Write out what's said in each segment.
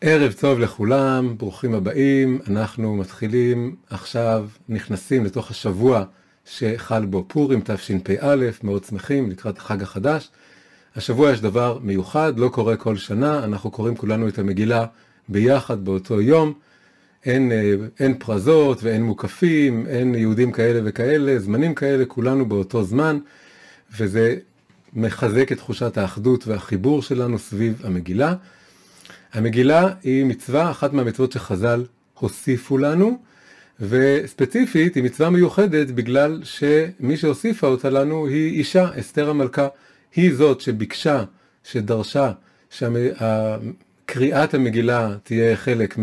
ערב טוב לכולם, ברוכים הבאים. אנחנו מתחילים עכשיו, נכנסים לתוך השבוע שחל בו פורים תשפ"א, מאוד שמחים לקראת החג החדש. השבוע יש דבר מיוחד, לא קורה כל שנה, אנחנו קוראים כולנו את המגילה ביחד באותו יום. אין, אה, אין פרזות ואין מוקפים, אין יהודים כאלה וכאלה, זמנים כאלה, כולנו באותו זמן, וזה מחזק את תחושת האחדות והחיבור שלנו סביב המגילה. המגילה היא מצווה, אחת מהמצוות שחז"ל הוסיפו לנו, וספציפית היא מצווה מיוחדת בגלל שמי שהוסיפה אותה לנו היא אישה, אסתר המלכה. היא זאת שביקשה, שדרשה, שקריאת המגילה תהיה חלק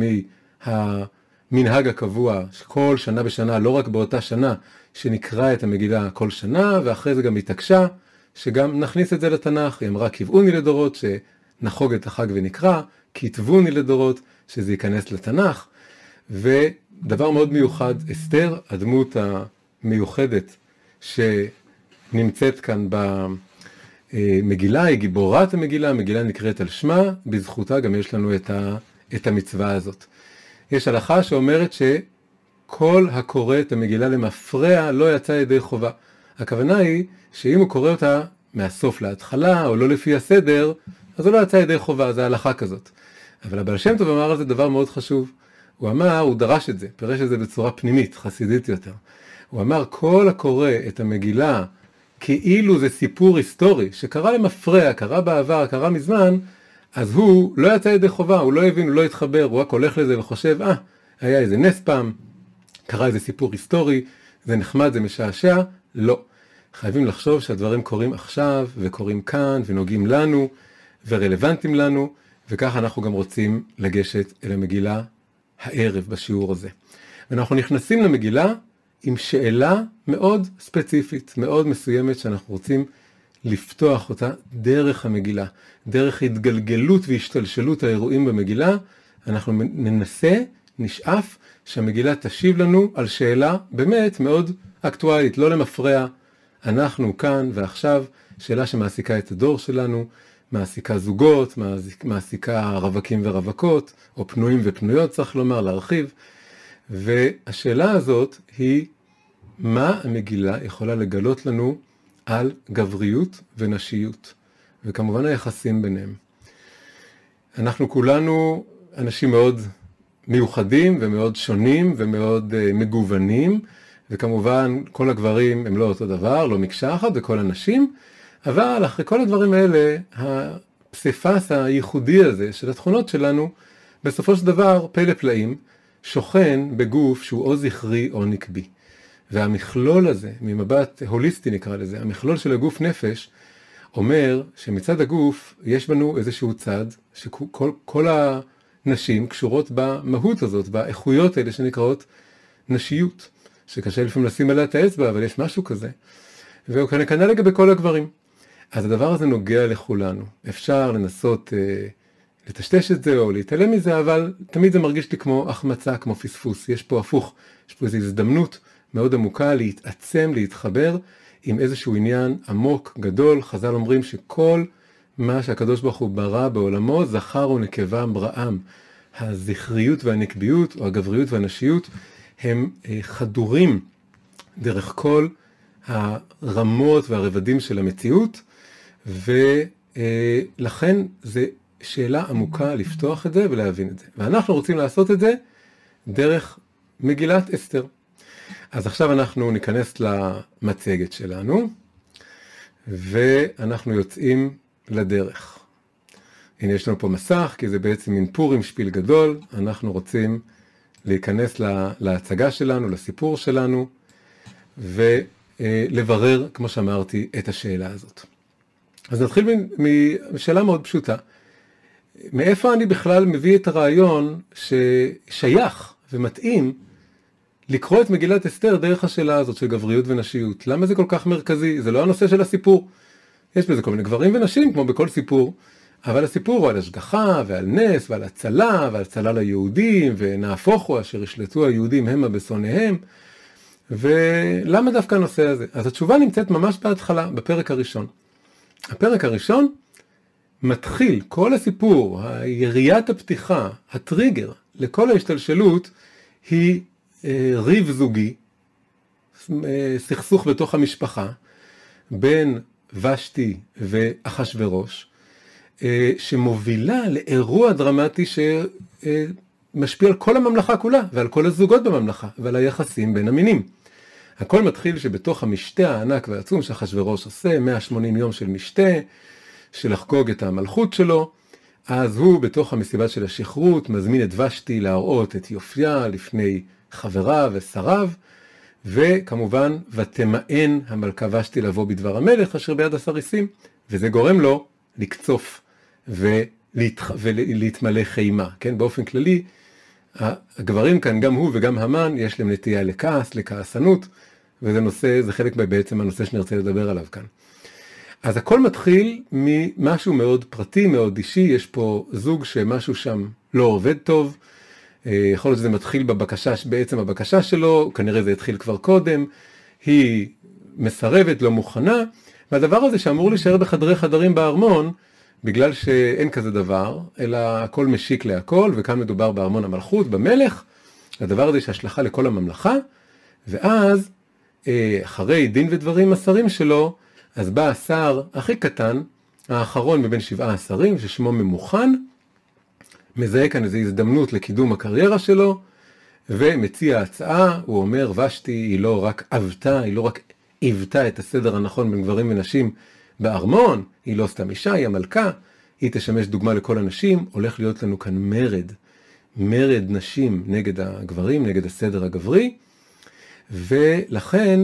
מהמנהג הקבוע, שכל שנה בשנה, לא רק באותה שנה, שנקרא את המגילה כל שנה, ואחרי זה גם התעקשה שגם נכניס את זה לתנ"ך. היא אמרה, קבעוני לדורות, שנחוג את החג ונקרא, כתבוני לדורות, שזה ייכנס לתנ"ך. ודבר מאוד מיוחד, אסתר, הדמות המיוחדת שנמצאת כאן במגילה, היא גיבורת המגילה, המגילה נקראת על שמה, בזכותה גם יש לנו את, ה, את המצווה הזאת. יש הלכה שאומרת שכל הקורא את המגילה למפרע לא יצא ידי חובה. הכוונה היא שאם הוא קורא אותה מהסוף להתחלה, או לא לפי הסדר, אז הוא לא יצא ידי חובה, זה הלכה כזאת. אבל הבעל שם טוב אמר על זה דבר מאוד חשוב. הוא אמר, הוא דרש את זה, פירש את זה בצורה פנימית, חסידית יותר. הוא אמר, כל הקורא את המגילה כאילו זה סיפור היסטורי, שקרה למפרע, קרה בעבר, קרה מזמן, אז הוא לא יצא ידי חובה, הוא לא הבין, הוא לא התחבר, הוא רק הולך לזה וחושב, אה, ah, היה איזה נס פעם, קרה איזה סיפור היסטורי, זה נחמד, זה משעשע, לא. חייבים לחשוב שהדברים קורים עכשיו, וקורים כאן, ונוגעים לנו, ורלוונטיים לנו, וככה אנחנו גם רוצים לגשת אל המגילה הערב בשיעור הזה. ואנחנו נכנסים למגילה עם שאלה מאוד ספציפית, מאוד מסוימת, שאנחנו רוצים לפתוח אותה דרך המגילה, דרך התגלגלות והשתלשלות האירועים במגילה, אנחנו ננסה, נשאף, שהמגילה תשיב לנו על שאלה באמת מאוד אקטואלית, לא למפרע, אנחנו כאן ועכשיו, שאלה שמעסיקה את הדור שלנו, מעסיקה זוגות, מעסיקה רווקים ורווקות, או פנויים ופנויות צריך לומר, להרחיב. והשאלה הזאת היא, מה המגילה יכולה לגלות לנו על גבריות ונשיות, וכמובן היחסים ביניהם. אנחנו כולנו אנשים מאוד מיוחדים ומאוד שונים ומאוד uh, מגוונים, וכמובן כל הגברים הם לא אותו דבר, לא מקשה אחת, וכל הנשים, אבל אחרי כל הדברים האלה, הפסיפס הייחודי הזה של התכונות שלנו, בסופו של דבר, פלא פלאים, שוכן בגוף שהוא או זכרי או נקבי. והמכלול הזה, ממבט הוליסטי נקרא לזה, המכלול של הגוף נפש, אומר שמצד הגוף יש בנו איזשהו צד שכל כל הנשים קשורות במהות הזאת, באיכויות האלה שנקראות נשיות, שקשה לפעמים לשים עליה את האצבע, אבל יש משהו כזה. והוא כנראה לגבי כל הגברים. אז הדבר הזה נוגע לכולנו. אפשר לנסות אה, לטשטש את זה או להתעלם מזה, אבל תמיד זה מרגיש לי כמו החמצה, כמו פספוס. יש פה הפוך, יש פה איזו הזדמנות מאוד עמוקה להתעצם, להתחבר עם איזשהו עניין עמוק, גדול. חז"ל אומרים שכל מה שהקדוש ברוך הוא ברא בעולמו, זכר ונקבה בראם. הזכריות והנקביות, או הגבריות והנשיות, הם אה, חדורים דרך כל הרמות והרבדים של המציאות, ולכן זה שאלה עמוקה לפתוח את זה ולהבין את זה. ואנחנו רוצים לעשות את זה דרך מגילת אסתר. אז עכשיו אנחנו ניכנס למצגת שלנו, ואנחנו יוצאים לדרך. הנה יש לנו פה מסך, כי זה בעצם מין פורים שפיל גדול, אנחנו רוצים להיכנס להצגה שלנו, לסיפור שלנו, ולברר, כמו שאמרתי, את השאלה הזאת. אז נתחיל משאלה מאוד פשוטה. מאיפה אני בכלל מביא את הרעיון ששייך ומתאים לקרוא את מגילת אסתר דרך השאלה הזאת של גבריות ונשיות? למה זה כל כך מרכזי? זה לא הנושא של הסיפור. יש בזה כל מיני גברים ונשים, כמו בכל סיפור, אבל הסיפור הוא על השגחה ועל נס ועל הצלה ועל הצלה ליהודים, ונהפוך הוא אשר ישלטו היהודים המה בשונאיהם. ולמה דווקא הנושא הזה? אז התשובה נמצאת ממש בהתחלה, בפרק הראשון. הפרק הראשון מתחיל כל הסיפור, יריית הפתיחה, הטריגר לכל ההשתלשלות היא אה, ריב זוגי, אה, סכסוך בתוך המשפחה בין ושתי ואחשורוש, אה, שמובילה לאירוע דרמטי שמשפיע על כל הממלכה כולה ועל כל הזוגות בממלכה ועל היחסים בין המינים. הכל מתחיל שבתוך המשתה הענק והעצום שאחשורוש עושה, 180 יום של משתה, של לחגוג את המלכות שלו, אז הוא בתוך המסיבה של השכרות מזמין את ושתי להראות את יופייה לפני חבריו ושריו, וכמובן ותמאן המלכה ושתי לבוא בדבר המלך אשר ביד הסריסים, וזה גורם לו לקצוף. ולהתמלא חימה, כן? באופן כללי, הגברים כאן, גם הוא וגם המן, יש להם נטייה לכעס, לכעסנות, וזה נושא, זה חלק בעצם הנושא שנרצה לדבר עליו כאן. אז הכל מתחיל ממשהו מאוד פרטי, מאוד אישי, יש פה זוג שמשהו שם לא עובד טוב, אה, יכול להיות שזה מתחיל בבקשה, בעצם הבקשה שלו, כנראה זה התחיל כבר קודם, היא מסרבת, לא מוכנה, והדבר הזה שאמור להישאר בחדרי חדרים בארמון, בגלל שאין כזה דבר, אלא הכל משיק להכל, וכאן מדובר בארמון המלכות, במלך, הדבר הזה יש השלכה לכל הממלכה, ואז אה, אחרי דין ודברים השרים שלו, אז בא השר הכי קטן, האחרון מבין שבעה השרים, ששמו ממוכן, מזהה כאן איזו הזדמנות לקידום הקריירה שלו, ומציע הצעה, הוא אומר, ושתי היא לא רק עבתה, היא לא רק עיוותה את הסדר הנכון בין גברים ונשים בארמון, היא לא סתם אישה, היא המלכה, היא תשמש דוגמה לכל הנשים, הולך להיות לנו כאן מרד, מרד נשים נגד הגברים, נגד הסדר הגברי, ולכן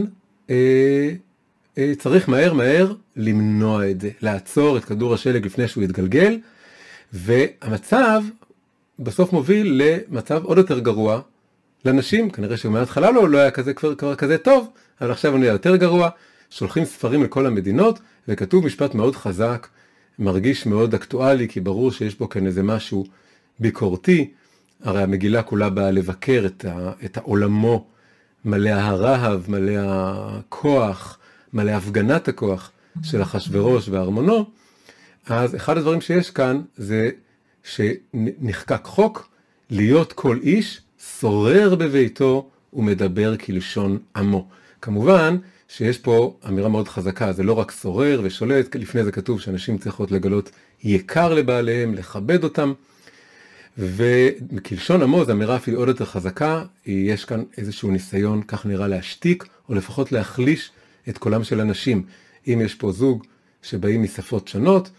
אה, אה, צריך מהר מהר למנוע את זה, לעצור את כדור השלג לפני שהוא יתגלגל, והמצב בסוף מוביל למצב עוד יותר גרוע לנשים, כנראה שמההתחלה לא, לא היה כזה כבר, כבר כזה טוב, אבל עכשיו הוא נהיה יותר גרוע, שולחים ספרים לכל המדינות, וכתוב משפט מאוד חזק, מרגיש מאוד אקטואלי, כי ברור שיש פה כאן איזה משהו ביקורתי, הרי המגילה כולה באה לבקר את, ה, את העולמו מלא הרהב, מלא הכוח, מלא הפגנת הכוח של אחשורוש וארמונו, אז אחד הדברים שיש כאן זה שנחקק חוק להיות כל איש שורר בביתו ומדבר כלשון עמו. כמובן שיש פה אמירה מאוד חזקה, זה לא רק שורר ושולט, לפני זה כתוב שאנשים צריכות לגלות יקר לבעליהם, לכבד אותם, וכלשון עמו זו אמירה אפילו עוד יותר חזקה, יש כאן איזשהו ניסיון, כך נראה, להשתיק, או לפחות להחליש את קולם של אנשים. אם יש פה זוג שבאים משפות שונות,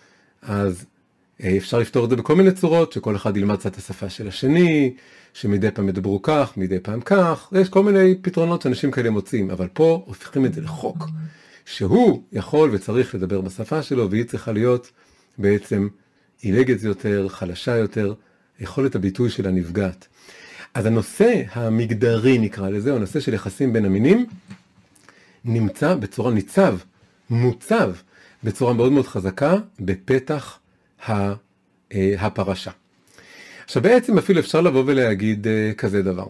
אז אפשר לפתור את זה בכל מיני צורות, שכל אחד ילמד קצת את השפה של השני, שמדי פעם ידברו כך, מדי פעם כך, יש כל מיני פתרונות שאנשים כאלה מוצאים, אבל פה הופכים את זה לחוק, שהוא יכול וצריך לדבר בשפה שלו, והיא צריכה להיות בעצם עילגת יותר, חלשה יותר, יכולת הביטוי של הנפגעת. אז הנושא המגדרי נקרא לזה, או הנושא של יחסים בין המינים, נמצא בצורה ניצב, מוצב, בצורה מאוד מאוד חזקה, בפתח אה, הפרשה. עכשיו בעצם אפילו אפשר לבוא ולהגיד אה, כזה דבר.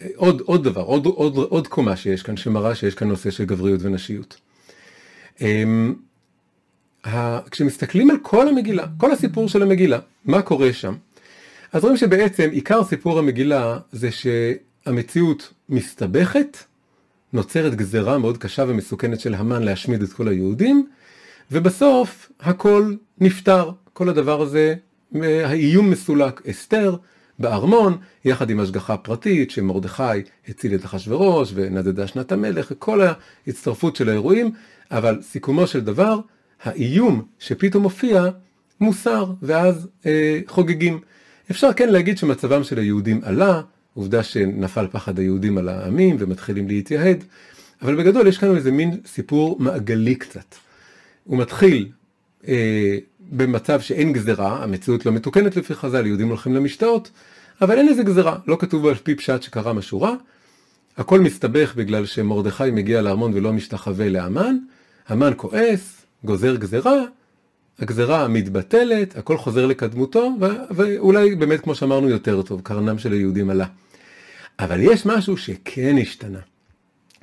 אה, עוד, עוד דבר, עוד, עוד, עוד קומה שיש כאן, שמראה שיש כאן נושא של גבריות ונשיות. אמ, כשמסתכלים על כל המגילה, כל הסיפור של המגילה, מה קורה שם? אז רואים שבעצם עיקר סיפור המגילה זה שהמציאות מסתבכת, נוצרת גזרה מאוד קשה ומסוכנת של המן להשמיד את כל היהודים, ובסוף הכל נפתר. כל הדבר הזה, האיום מסולק. אסתר בארמון, יחד עם השגחה פרטית שמרדכי הציל את אחשורוש ונדדה שנת המלך, וכל ההצטרפות של האירועים, אבל סיכומו של דבר, האיום שפתאום מופיע מוסר, ואז אה, חוגגים. אפשר כן להגיד שמצבם של היהודים עלה, עובדה שנפל פחד היהודים על העמים ומתחילים להתייהד, אבל בגדול יש כאן איזה מין סיפור מעגלי קצת. הוא מתחיל אה, במצב שאין גזרה, המציאות לא מתוקנת לפי חז"ל, יהודים הולכים למשתאות, אבל אין איזה גזרה, לא כתוב על פי פשט שקרה משהו רע, הכל מסתבך בגלל שמרדכי מגיע לארמון ולא משתחווה לאמן, המן כועס, גוזר גזרה, הגזרה מתבטלת, הכל חוזר לקדמותו, ואולי באמת כמו שאמרנו יותר טוב, קרנם של היהודים עלה. אבל יש משהו שכן השתנה.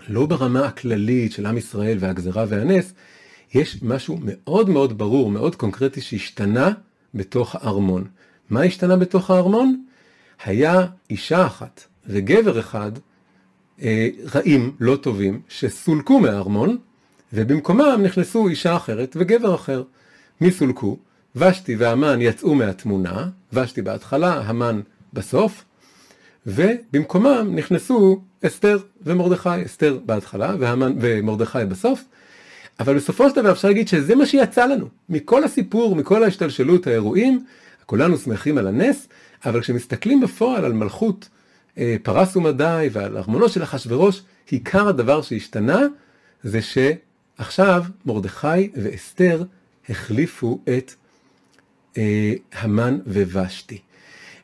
לא ברמה הכללית של עם ישראל והגזרה והנס, יש משהו מאוד מאוד ברור, מאוד קונקרטי שהשתנה בתוך הארמון. מה השתנה בתוך הארמון? היה אישה אחת וגבר אחד אה, רעים, לא טובים, שסולקו מהארמון, ובמקומם נכנסו אישה אחרת וגבר אחר. מי סולקו? ושתי והמן יצאו מהתמונה, ושתי בהתחלה, המן בסוף, ובמקומם נכנסו אסתר ומרדכי, אסתר בהתחלה והמן, ומרדכי בסוף, אבל בסופו של דבר אפשר להגיד שזה מה שיצא לנו, מכל הסיפור, מכל ההשתלשלות, האירועים, כולנו שמחים על הנס, אבל כשמסתכלים בפועל על מלכות אה, פרס ומדי ועל ארמונו של אחשורוש, עיקר הדבר שהשתנה זה שעכשיו מרדכי ואסתר החליפו את אה, המן ובשתי.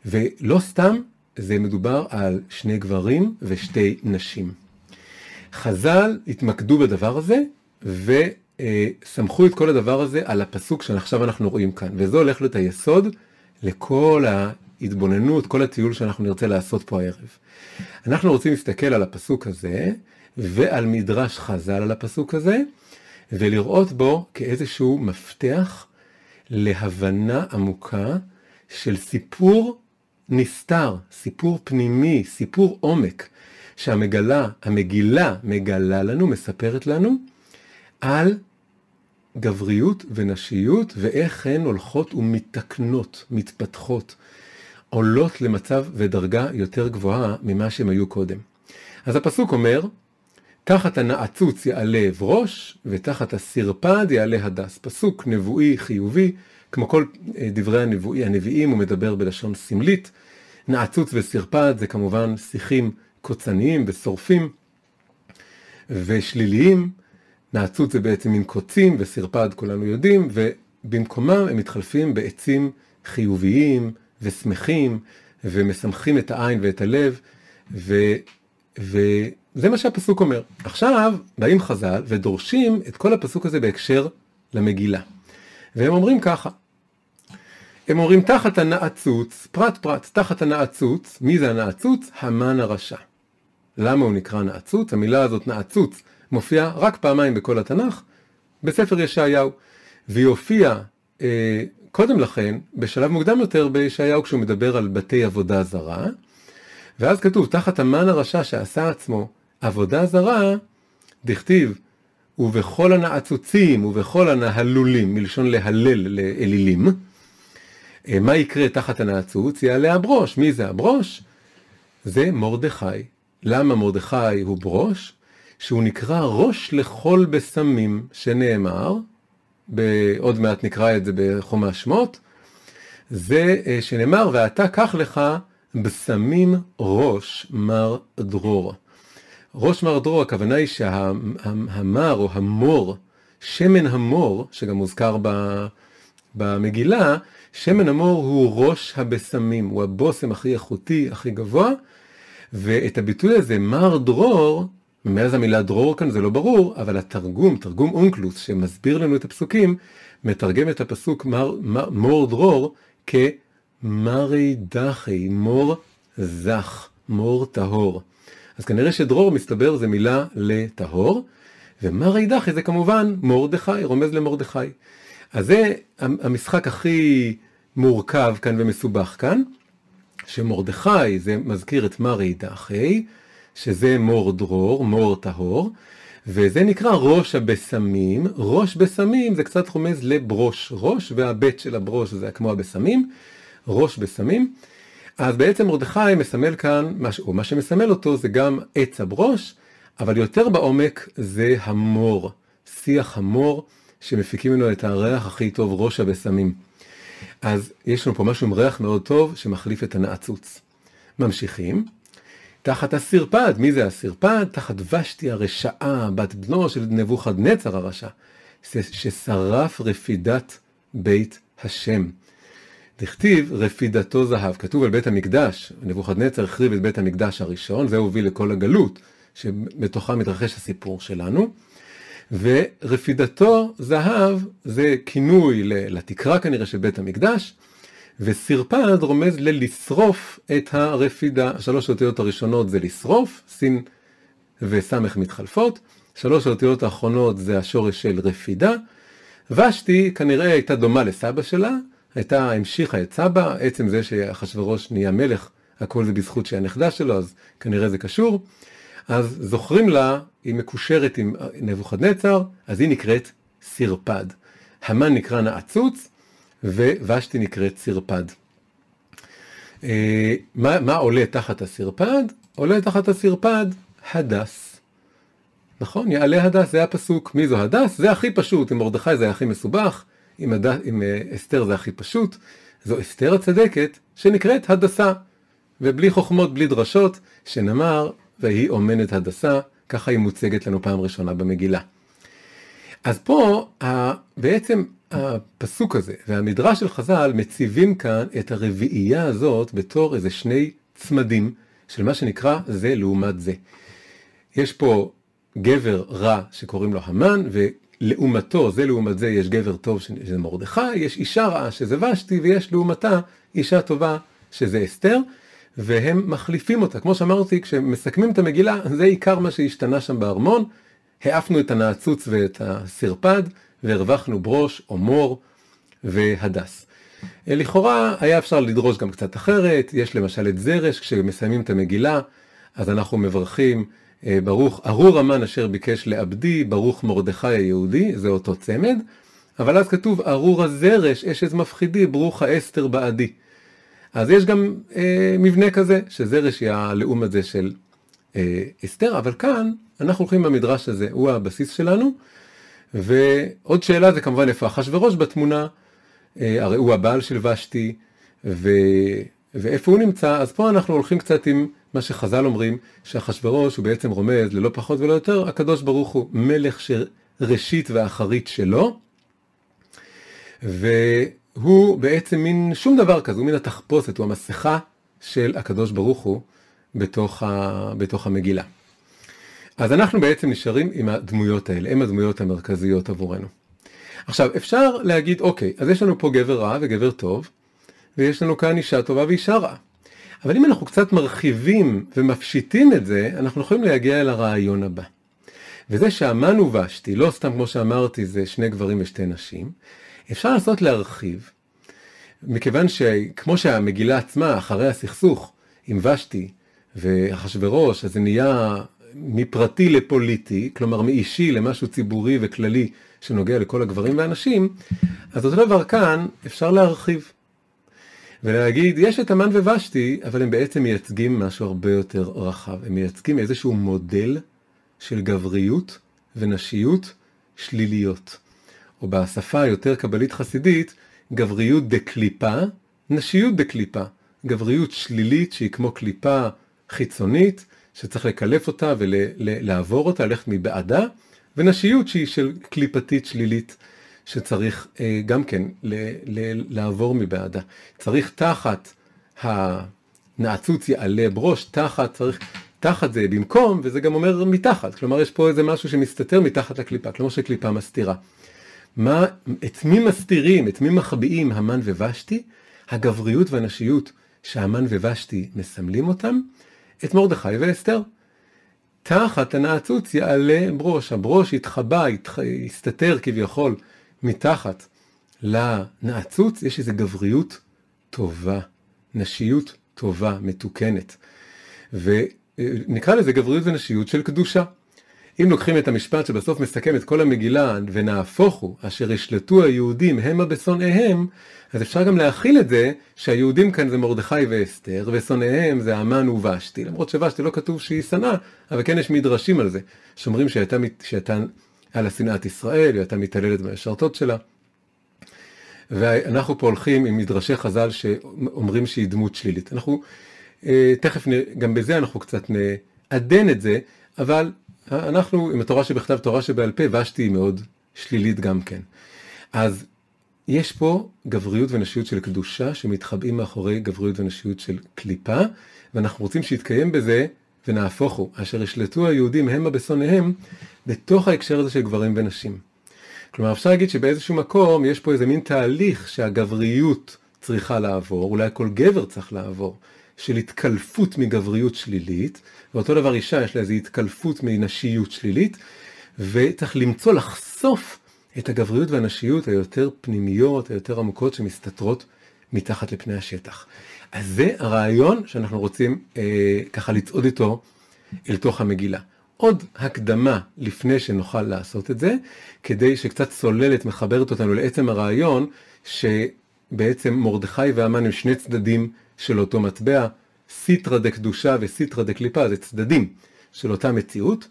ולא סתם, זה מדובר על שני גברים ושתי נשים. חז"ל התמקדו בדבר הזה וסמכו את כל הדבר הזה על הפסוק שעכשיו אנחנו רואים כאן, וזה הולך להיות היסוד לכל ההתבוננות, כל הטיול שאנחנו נרצה לעשות פה הערב. אנחנו רוצים להסתכל על הפסוק הזה ועל מדרש חז"ל על הפסוק הזה, ולראות בו כאיזשהו מפתח להבנה עמוקה של סיפור נסתר, סיפור פנימי, סיפור עומק, שהמגלה, המגילה מגלה לנו, מספרת לנו, על גבריות ונשיות ואיך הן הולכות ומתקנות, מתפתחות, עולות למצב ודרגה יותר גבוהה ממה שהן היו קודם. אז הפסוק אומר, תחת הנעצוץ יעלה אברוש, ותחת הסרפד יעלה הדס. פסוק נבואי חיובי, כמו כל אה, דברי הנבואי, הנביאים, הוא מדבר בלשון סמלית. נעצוץ וסרפד זה כמובן שיחים קוצניים ושורפים ושליליים. נעצוץ זה בעצם מין קוצים, וסרפד כולנו יודעים, ובמקומם הם מתחלפים בעצים חיוביים ושמחים, ומשמחים את העין ואת הלב, ו... וזה מה שהפסוק אומר. עכשיו באים חז"ל ודורשים את כל הפסוק הזה בהקשר למגילה. והם אומרים ככה, הם אומרים תחת הנעצוץ, פרט פרט, תחת הנעצוץ, מי זה הנעצוץ? המן הרשע. למה הוא נקרא נעצוץ? המילה הזאת נעצוץ מופיעה רק פעמיים בכל התנ"ך, בספר ישעיהו, והיא הופיעה אה, קודם לכן, בשלב מוקדם יותר בישעיהו כשהוא מדבר על בתי עבודה זרה, ואז כתוב, תחת המן הרשע שעשה עצמו עבודה זרה, דכתיב, ובכל הנעצוצים ובכל הנהלולים, מלשון להלל לאלילים, אה, מה יקרה תחת הנעצוץ? יעלה הברוש. מי זה הברוש? זה מרדכי. למה מרדכי הוא ברוש? שהוא נקרא ראש לכל בשמים, שנאמר, עוד מעט נקרא את זה בחומש שמות, זה אה, שנאמר, ואתה קח לך בשמים ראש מר דרור. ראש מר דרור, הכוונה היא שהמר או המור, שמן המור, שגם מוזכר במגילה, שמן המור הוא ראש הבשמים, הוא הבושם הכי איכותי, הכי גבוה, ואת הביטוי הזה, מר דרור, מאז המילה דרור כאן זה לא ברור, אבל התרגום, תרגום אונקלוס, שמסביר לנו את הפסוקים, מתרגם את הפסוק מר, מר, מור דרור כמרי דחי, מור זך, מור טהור. אז כנראה שדרור מסתבר זה מילה לטהור, ומרי דחי זה כמובן מורדכי, רומז למורדכי. אז זה המשחק הכי מורכב כאן ומסובך כאן, שמורדכי זה מזכיר את מרי דחי, שזה מור דרור, מור טהור, וזה נקרא ראש הבשמים. ראש בשמים זה קצת רומז לברוש ראש, והבית של הברוש זה כמו הבשמים, ראש בשמים. אז בעצם מרדכי מסמל כאן, או מה שמסמל אותו זה גם עץ הברוש, אבל יותר בעומק זה המור, שיח המור, שמפיקים ממנו את הריח הכי טוב, ראש הבשמים. אז יש לנו פה משהו עם ריח מאוד טוב שמחליף את הנעצוץ. ממשיכים. תחת הסרפד, מי זה הסרפד? תחת ושתי הרשעה, בת בנו של נבוכדנצר הרשע, ששרף רפידת בית השם. דכתיב רפידתו זהב, כתוב על בית המקדש, נבוכדנצר החריב את בית המקדש הראשון, זה הוביל לכל הגלות, שבתוכה מתרחש הסיפור שלנו. ורפידתו זהב זה כינוי לתקרה כנראה של בית המקדש, וסרפד רומז ללשרוף את הרפידה. שלוש האותיות הראשונות זה לשרוף, סין וסמך מתחלפות, שלוש האותיות האחרונות זה השורש של רפידה. ושתי כנראה הייתה דומה לסבא שלה, הייתה, המשיכה את סבא, עצם זה שאחשוורוש נהיה מלך, הכל זה בזכות שהיא הנכדה שלו, אז כנראה זה קשור. אז זוכרים לה, היא מקושרת עם נבוכדנצר, אז היא נקראת סרפד. המן נקרא נעצוץ, ושתי נקראת סרפד. אה, מה, מה עולה תחת הסרפד? עולה תחת הסרפד הדס. נכון? יעלה הדס, זה הפסוק. מי זו הדס? זה הכי פשוט. עם מרדכי זה הכי מסובך, עם, הד... עם אה, אסתר זה הכי פשוט. זו אסתר הצדקת שנקראת הדסה. ובלי חוכמות, בלי דרשות, שנאמר, והיא אומנת הדסה, ככה היא מוצגת לנו פעם ראשונה במגילה. אז פה בעצם הפסוק הזה והמדרש של חז"ל מציבים כאן את הרביעייה הזאת בתור איזה שני צמדים של מה שנקרא זה לעומת זה. יש פה גבר רע שקוראים לו המן, ולעומתו, זה לעומת זה, יש גבר טוב שזה מרדכי, יש אישה רעה שזה ושתי, ויש לעומתה אישה טובה שזה אסתר, והם מחליפים אותה. כמו שאמרתי, כשמסכמים את המגילה, זה עיקר מה שהשתנה שם בארמון. העפנו את הנעצוץ ואת הסרפד, והרווחנו ברוש או מור והדס. לכאורה היה אפשר לדרוש גם קצת אחרת, יש למשל את זרש, כשמסיימים את המגילה, אז אנחנו מברכים אה, ברוך ארור המן אשר ביקש לעבדי, ברוך מרדכי היהודי, זה אותו צמד, אבל אז כתוב ארור הזרש, אשת מפחידי, ברוך האסתר בעדי. אז יש גם אה, מבנה כזה, שזרש היא הלאום הזה של אה, אסתר, אבל כאן אנחנו הולכים במדרש הזה, הוא הבסיס שלנו, ועוד שאלה זה כמובן איפה אחשוורוש בתמונה, אה, הרי הוא הבעל של ושתי, ו... ואיפה הוא נמצא, אז פה אנחנו הולכים קצת עם מה שחז"ל אומרים, שאחשוורוש הוא בעצם רומז ללא פחות ולא יותר, הקדוש ברוך הוא מלך שראשית ואחרית שלו, והוא בעצם מין שום דבר כזה, הוא מין התחפושת, הוא המסכה של הקדוש ברוך הוא בתוך, ה... בתוך המגילה. אז אנחנו בעצם נשארים עם הדמויות האלה, הן הדמויות המרכזיות עבורנו. עכשיו, אפשר להגיד, אוקיי, אז יש לנו פה גבר רע וגבר טוב, ויש לנו כאן אישה טובה ואישה רעה. אבל אם אנחנו קצת מרחיבים ומפשיטים את זה, אנחנו יכולים להגיע אל הרעיון הבא. וזה שהמן ובשתי, לא סתם כמו שאמרתי, זה שני גברים ושתי נשים, אפשר לנסות להרחיב, מכיוון שכמו שהמגילה עצמה, אחרי הסכסוך עם ושתי ואחשוורוש, אז זה נהיה מפרטי לפוליטי, כלומר מאישי למשהו ציבורי וכללי שנוגע לכל הגברים והנשים, אז אותו דבר כאן אפשר להרחיב. ולהגיד, יש את המן ובשתי, אבל הם בעצם מייצגים משהו הרבה יותר רחב. הם מייצגים איזשהו מודל של גבריות ונשיות שליליות. או בשפה היותר קבלית חסידית, גבריות דקליפה, נשיות דקליפה. גבריות שלילית שהיא כמו קליפה חיצונית, שצריך לקלף אותה ולעבור אותה, ללכת מבעדה, ונשיות שהיא של קליפתית שלילית, שצריך אה, גם כן ל, ל, לעבור מבעדה. צריך תחת הנעצוץ יעלה בראש, תחת, צריך, תחת זה במקום, וזה גם אומר מתחת, כלומר יש פה איזה משהו שמסתתר מתחת לקליפה, כלומר שקליפה מסתירה. מה, את מי מסתירים, את מי מחביאים המן ובשתי? הגבריות והנשיות שהמן ובשתי מסמלים אותם, את מרדכי ואסתר. תחת הנעצוץ יעלה ברוש, הברוש יתחבא, יסתתר כביכול מתחת לנעצוץ, יש איזו גבריות טובה, נשיות טובה, מתוקנת. ונקרא לזה גבריות ונשיות של קדושה. אם לוקחים את המשפט שבסוף מסכם את כל המגילה, ונהפוך הוא, אשר ישלטו היהודים המה בשונאיהם, אז אפשר גם להכיל את זה שהיהודים כאן זה מרדכי ואסתר, ושונאיהם זה המן ובשתי, למרות שבשתי לא כתוב שהיא שנאה, אבל כן יש מדרשים על זה, שאומרים שהייתה, שהייתה על השנאת ישראל, היא הייתה מתעללת במשרתות שלה. ואנחנו פה הולכים עם מדרשי חז"ל שאומרים שהיא דמות שלילית. אנחנו אה, תכף, גם בזה אנחנו קצת נעדן את זה, אבל אנחנו עם התורה שבכתב, תורה שבעל פה, ושתי היא מאוד שלילית גם כן. אז יש פה גבריות ונשיות של קדושה שמתחבאים מאחורי גבריות ונשיות של קליפה, ואנחנו רוצים שיתקיים בזה, ונהפוך הוא, אשר ישלטו היהודים המה בשונאיהם, בתוך ההקשר הזה של גברים ונשים. כלומר, אפשר להגיד שבאיזשהו מקום יש פה איזה מין תהליך שהגבריות צריכה לעבור, אולי כל גבר צריך לעבור, של התקלפות מגבריות שלילית, ואותו דבר אישה יש לה איזו התקלפות מנשיות שלילית, וצריך למצוא, לחשוף את הגבריות והנשיות היותר פנימיות, היותר עמוקות שמסתתרות מתחת לפני השטח. אז זה הרעיון שאנחנו רוצים אה, ככה לצעוד איתו אל תוך המגילה. עוד הקדמה לפני שנוכל לעשות את זה, כדי שקצת צוללת, מחברת אותנו לעצם הרעיון, שבעצם מרדכי והמן הם שני צדדים של אותו מטבע, סיטרא דקדושה וסיטרא דקליפה, זה צדדים של אותה מציאות.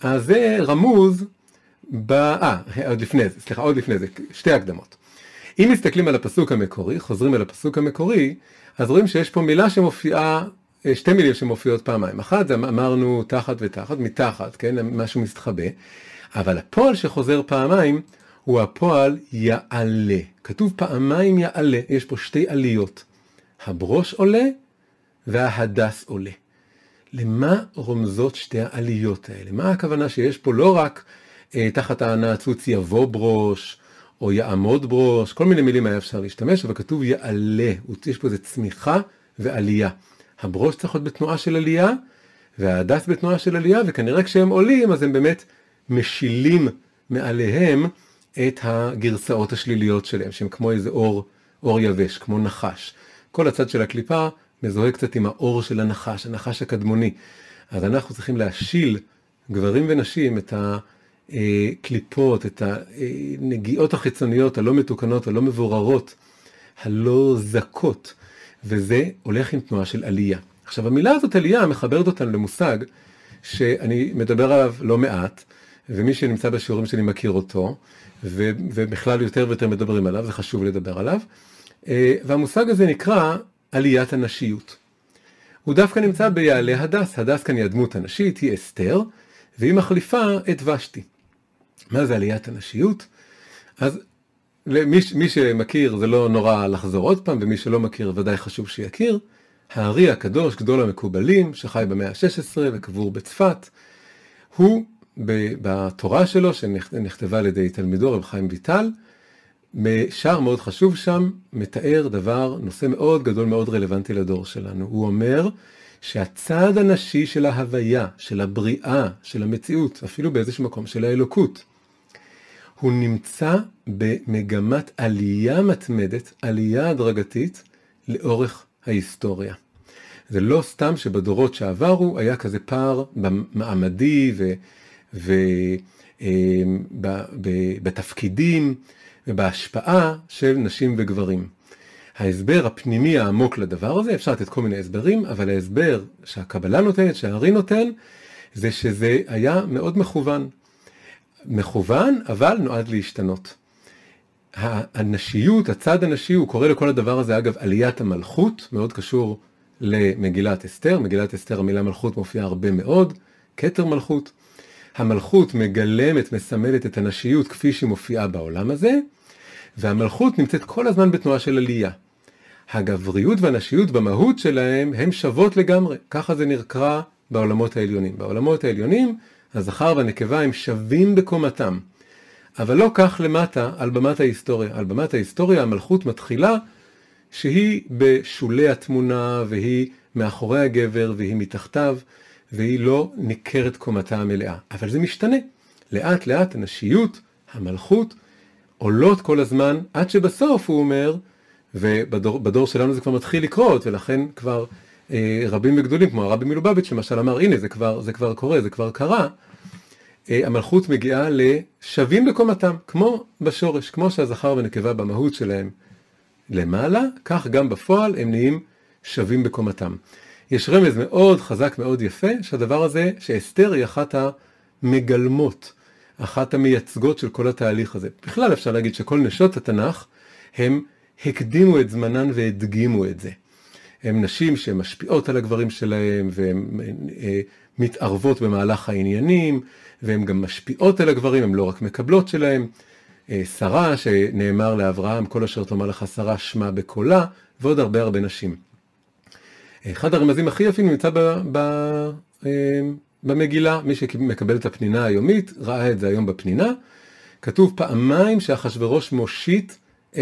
אז זה רמוז ב... אה, עוד לפני זה, סליחה, עוד לפני זה, שתי הקדמות. אם מסתכלים על הפסוק המקורי, חוזרים אל הפסוק המקורי, אז רואים שיש פה מילה שמופיעה, אה, שתי מילים שמופיעות פעמיים. אחת זה אמרנו תחת ותחת, מתחת, כן, משהו מסתחבא, אבל הפועל שחוזר פעמיים הוא הפועל יעלה. כתוב פעמיים יעלה, יש פה שתי עליות. הברוש עולה וההדס עולה. למה רומזות שתי העליות האלה? מה הכוונה שיש פה לא רק אה, תחת הנעצוץ יבוא ברוש, או יעמוד ברוש, כל מיני מילים היה אפשר להשתמש, אבל כתוב יעלה, יש פה איזה צמיחה ועלייה. הברוש צריך להיות בתנועה של עלייה, וההדס בתנועה של עלייה, וכנראה כשהם עולים אז הם באמת משילים מעליהם את הגרסאות השליליות שלהם, שהם כמו איזה אור, אור יבש, כמו נחש. כל הצד של הקליפה מזוהה קצת עם האור של הנחש, הנחש הקדמוני. אז אנחנו צריכים להשיל, גברים ונשים, את הקליפות, את הנגיעות החיצוניות הלא מתוקנות, הלא מבוררות, הלא זכות, וזה הולך עם תנועה של עלייה. עכשיו המילה הזאת עלייה מחברת אותנו למושג שאני מדבר עליו לא מעט, ומי שנמצא בשיעורים שלי מכיר אותו, ו- ובכלל יותר ויותר מדברים עליו, זה חשוב לדבר עליו. אה, והמושג הזה נקרא עליית הנשיות. הוא דווקא נמצא ביעלה הדס, הדס כאן היא הדמות הנשית, היא אסתר, והיא מחליפה את ושתי. מה זה עליית הנשיות? אז למי מי שמכיר זה לא נורא לחזור עוד פעם, ומי שלא מכיר ודאי חשוב שיכיר. הארי הקדוש, גדול המקובלים, שחי במאה ה-16 וקבור בצפת, הוא בתורה שלו, שנכתבה על ידי תלמידו רב חיים ויטל, שער מאוד חשוב שם, מתאר דבר, נושא מאוד גדול, מאוד רלוונטי לדור שלנו. הוא אומר שהצד הנשי של ההוויה, של הבריאה, של המציאות, אפילו באיזשהו מקום של האלוקות, הוא נמצא במגמת עלייה מתמדת, עלייה הדרגתית, לאורך ההיסטוריה. זה לא סתם שבדורות שעברו היה כזה פער במעמדי ובתפקידים ובהשפעה של נשים וגברים. ההסבר הפנימי העמוק לדבר הזה, אפשר לתת כל מיני הסברים, אבל ההסבר שהקבלה נותנת, שהארי נותן, זה שזה היה מאוד מכוון. מכוון, אבל נועד להשתנות. הנשיות, הצד הנשי, הוא קורא לכל הדבר הזה, אגב, עליית המלכות, מאוד קשור למגילת אסתר. מגילת אסתר, המילה מלכות מופיעה הרבה מאוד, כתר מלכות. המלכות מגלמת, מסמלת את הנשיות כפי שהיא מופיעה בעולם הזה, והמלכות נמצאת כל הזמן בתנועה של עלייה. הגבריות והנשיות במהות שלהם הן שוות לגמרי, ככה זה נקרא בעולמות העליונים. בעולמות העליונים הזכר והנקבה הם שווים בקומתם, אבל לא כך למטה על במת ההיסטוריה. על במת ההיסטוריה המלכות מתחילה שהיא בשולי התמונה והיא מאחורי הגבר והיא מתחתיו והיא לא ניכרת קומתה המלאה. אבל זה משתנה. לאט לאט הנשיות, המלכות, עולות כל הזמן, עד שבסוף הוא אומר, ובדור שלנו זה כבר מתחיל לקרות, ולכן כבר אה, רבים וגדולים, כמו הרבי מלובביץ' למשל אמר, הנה זה כבר, זה כבר קורה, זה כבר קרה, אה, המלכות מגיעה לשווים בקומתם, כמו בשורש, כמו שהזכר והנקבה במהות שלהם למעלה, כך גם בפועל הם נהיים שווים בקומתם. יש רמז מאוד חזק, מאוד יפה, שהדבר הזה, שאסתר היא אחת המגלמות אחת המייצגות של כל התהליך הזה. בכלל אפשר להגיד שכל נשות התנ"ך הם הקדימו את זמנן והדגימו את זה. הן נשים שמשפיעות על הגברים שלהם והן אה, מתערבות במהלך העניינים והן גם משפיעות על הגברים, הן לא רק מקבלות שלהם. אה, שרה שנאמר לאברהם כל אשר תאמר לך שרה שמע בקולה ועוד הרבה הרבה נשים. אחד הרמזים הכי יפים נמצא ב, ב, אה, במגילה, מי שמקבל את הפנינה היומית, ראה את זה היום בפנינה, כתוב פעמיים שאחשורוש מושיט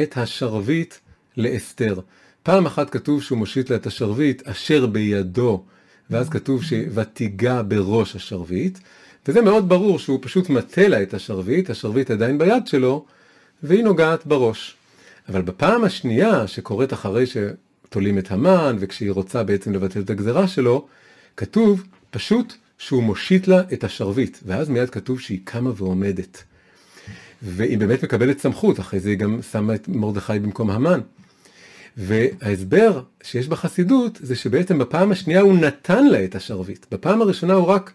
את השרביט לאסתר. פעם אחת כתוב שהוא מושיט לה את השרביט אשר בידו, ואז כתוב שוותיגע בראש השרביט, וזה מאוד ברור שהוא פשוט מטה לה את השרביט, השרביט עדיין ביד שלו, והיא נוגעת בראש. אבל בפעם השנייה שקורית אחרי שתולים את המן, וכשהיא רוצה בעצם לבטל את הגזרה שלו, כתוב פשוט שהוא מושיט לה את השרביט, ואז מיד כתוב שהיא קמה ועומדת. והיא באמת מקבלת סמכות, אחרי זה היא גם שמה את מרדכי במקום המן. וההסבר שיש בחסידות זה שבעצם בפעם השנייה הוא נתן לה את השרביט. בפעם הראשונה הוא רק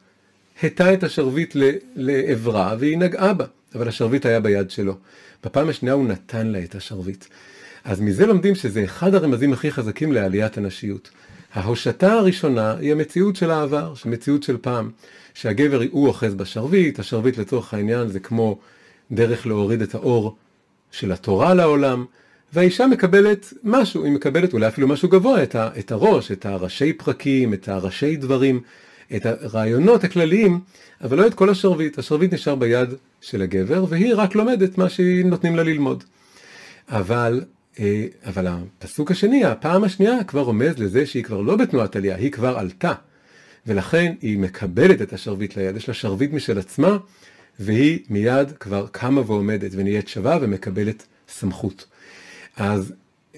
הטה את השרביט לעברה והיא נגעה בה, אבל השרביט היה ביד שלו. בפעם השנייה הוא נתן לה את השרביט. אז מזה לומדים שזה אחד הרמזים הכי חזקים לעליית הנשיות. ההושטה הראשונה היא המציאות של העבר, מציאות של פעם. שהגבר הוא אוחז בשרביט, השרביט לצורך העניין זה כמו דרך להוריד את האור של התורה לעולם, והאישה מקבלת משהו, היא מקבלת אולי אפילו משהו גבוה, את, ה, את הראש, את הראשי פרקים, את הראשי דברים, את הרעיונות הכלליים, אבל לא את כל השרביט. השרביט נשאר ביד של הגבר, והיא רק לומדת מה שנותנים לה ללמוד. אבל, אבל הפסוק השני, הפעם השנייה, כבר רומז לזה שהיא כבר לא בתנועת עלייה, היא כבר עלתה. ולכן היא מקבלת את השרביט ליד, יש לה שרביט משל עצמה, והיא מיד כבר קמה ועומדת ונהיית שווה ומקבלת סמכות. אז,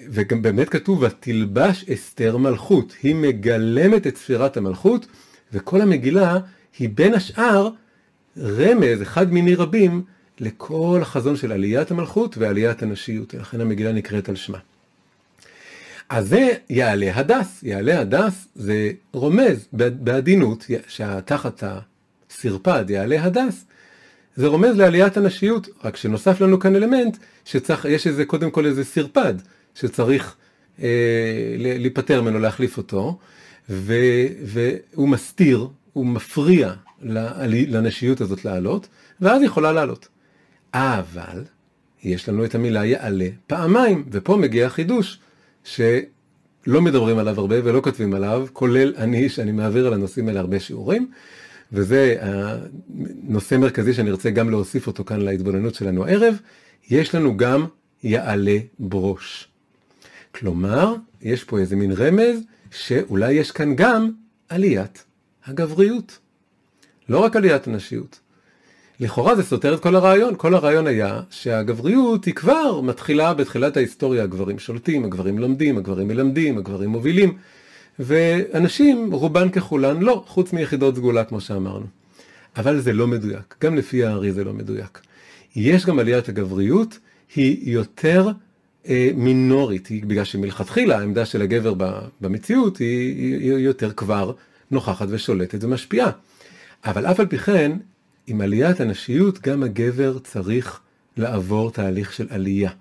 וגם באמת כתוב, ותלבש אסתר מלכות, היא מגלמת את ספירת המלכות, וכל המגילה היא בין השאר רמז, אחד מיני רבים, לכל החזון של עליית המלכות ועליית הנשיות, לכן המגילה נקראת על שמה. אז זה יעלה הדס, יעלה הדס זה רומז בעדינות, שתחת הסרפד יעלה הדס, זה רומז לעליית הנשיות, רק שנוסף לנו כאן אלמנט שצריך, יש איזה קודם כל איזה סרפד שצריך אה, להיפטר ממנו, להחליף אותו, ו, והוא מסתיר, הוא מפריע לנשיות הזאת לעלות, ואז היא יכולה לעלות. אבל יש לנו את המילה יעלה פעמיים, ופה מגיע החידוש, שלא מדברים עליו הרבה ולא כותבים עליו, כולל אני, שאני מעביר על הנושאים האלה הרבה שיעורים. וזה הנושא מרכזי שאני רוצה גם להוסיף אותו כאן להתבוננות שלנו הערב, יש לנו גם יעלה ברוש. כלומר, יש פה איזה מין רמז שאולי יש כאן גם עליית הגבריות. לא רק עליית הנשיות. לכאורה זה סותר את כל הרעיון, כל הרעיון היה שהגבריות היא כבר מתחילה בתחילת ההיסטוריה, הגברים שולטים, הגברים לומדים, הגברים מלמדים, הגברים מובילים. ואנשים, רובן ככולן, לא, חוץ מיחידות סגולה כמו שאמרנו. אבל זה לא מדויק, גם לפי הארי זה לא מדויק. יש גם עליית הגבריות, היא יותר אה, מינורית, היא, בגלל שמלכתחילה העמדה של הגבר במציאות היא, היא, היא יותר כבר נוכחת ושולטת ומשפיעה. אבל אף על פי כן, עם עליית הנשיות, גם הגבר צריך לעבור תהליך של עלייה.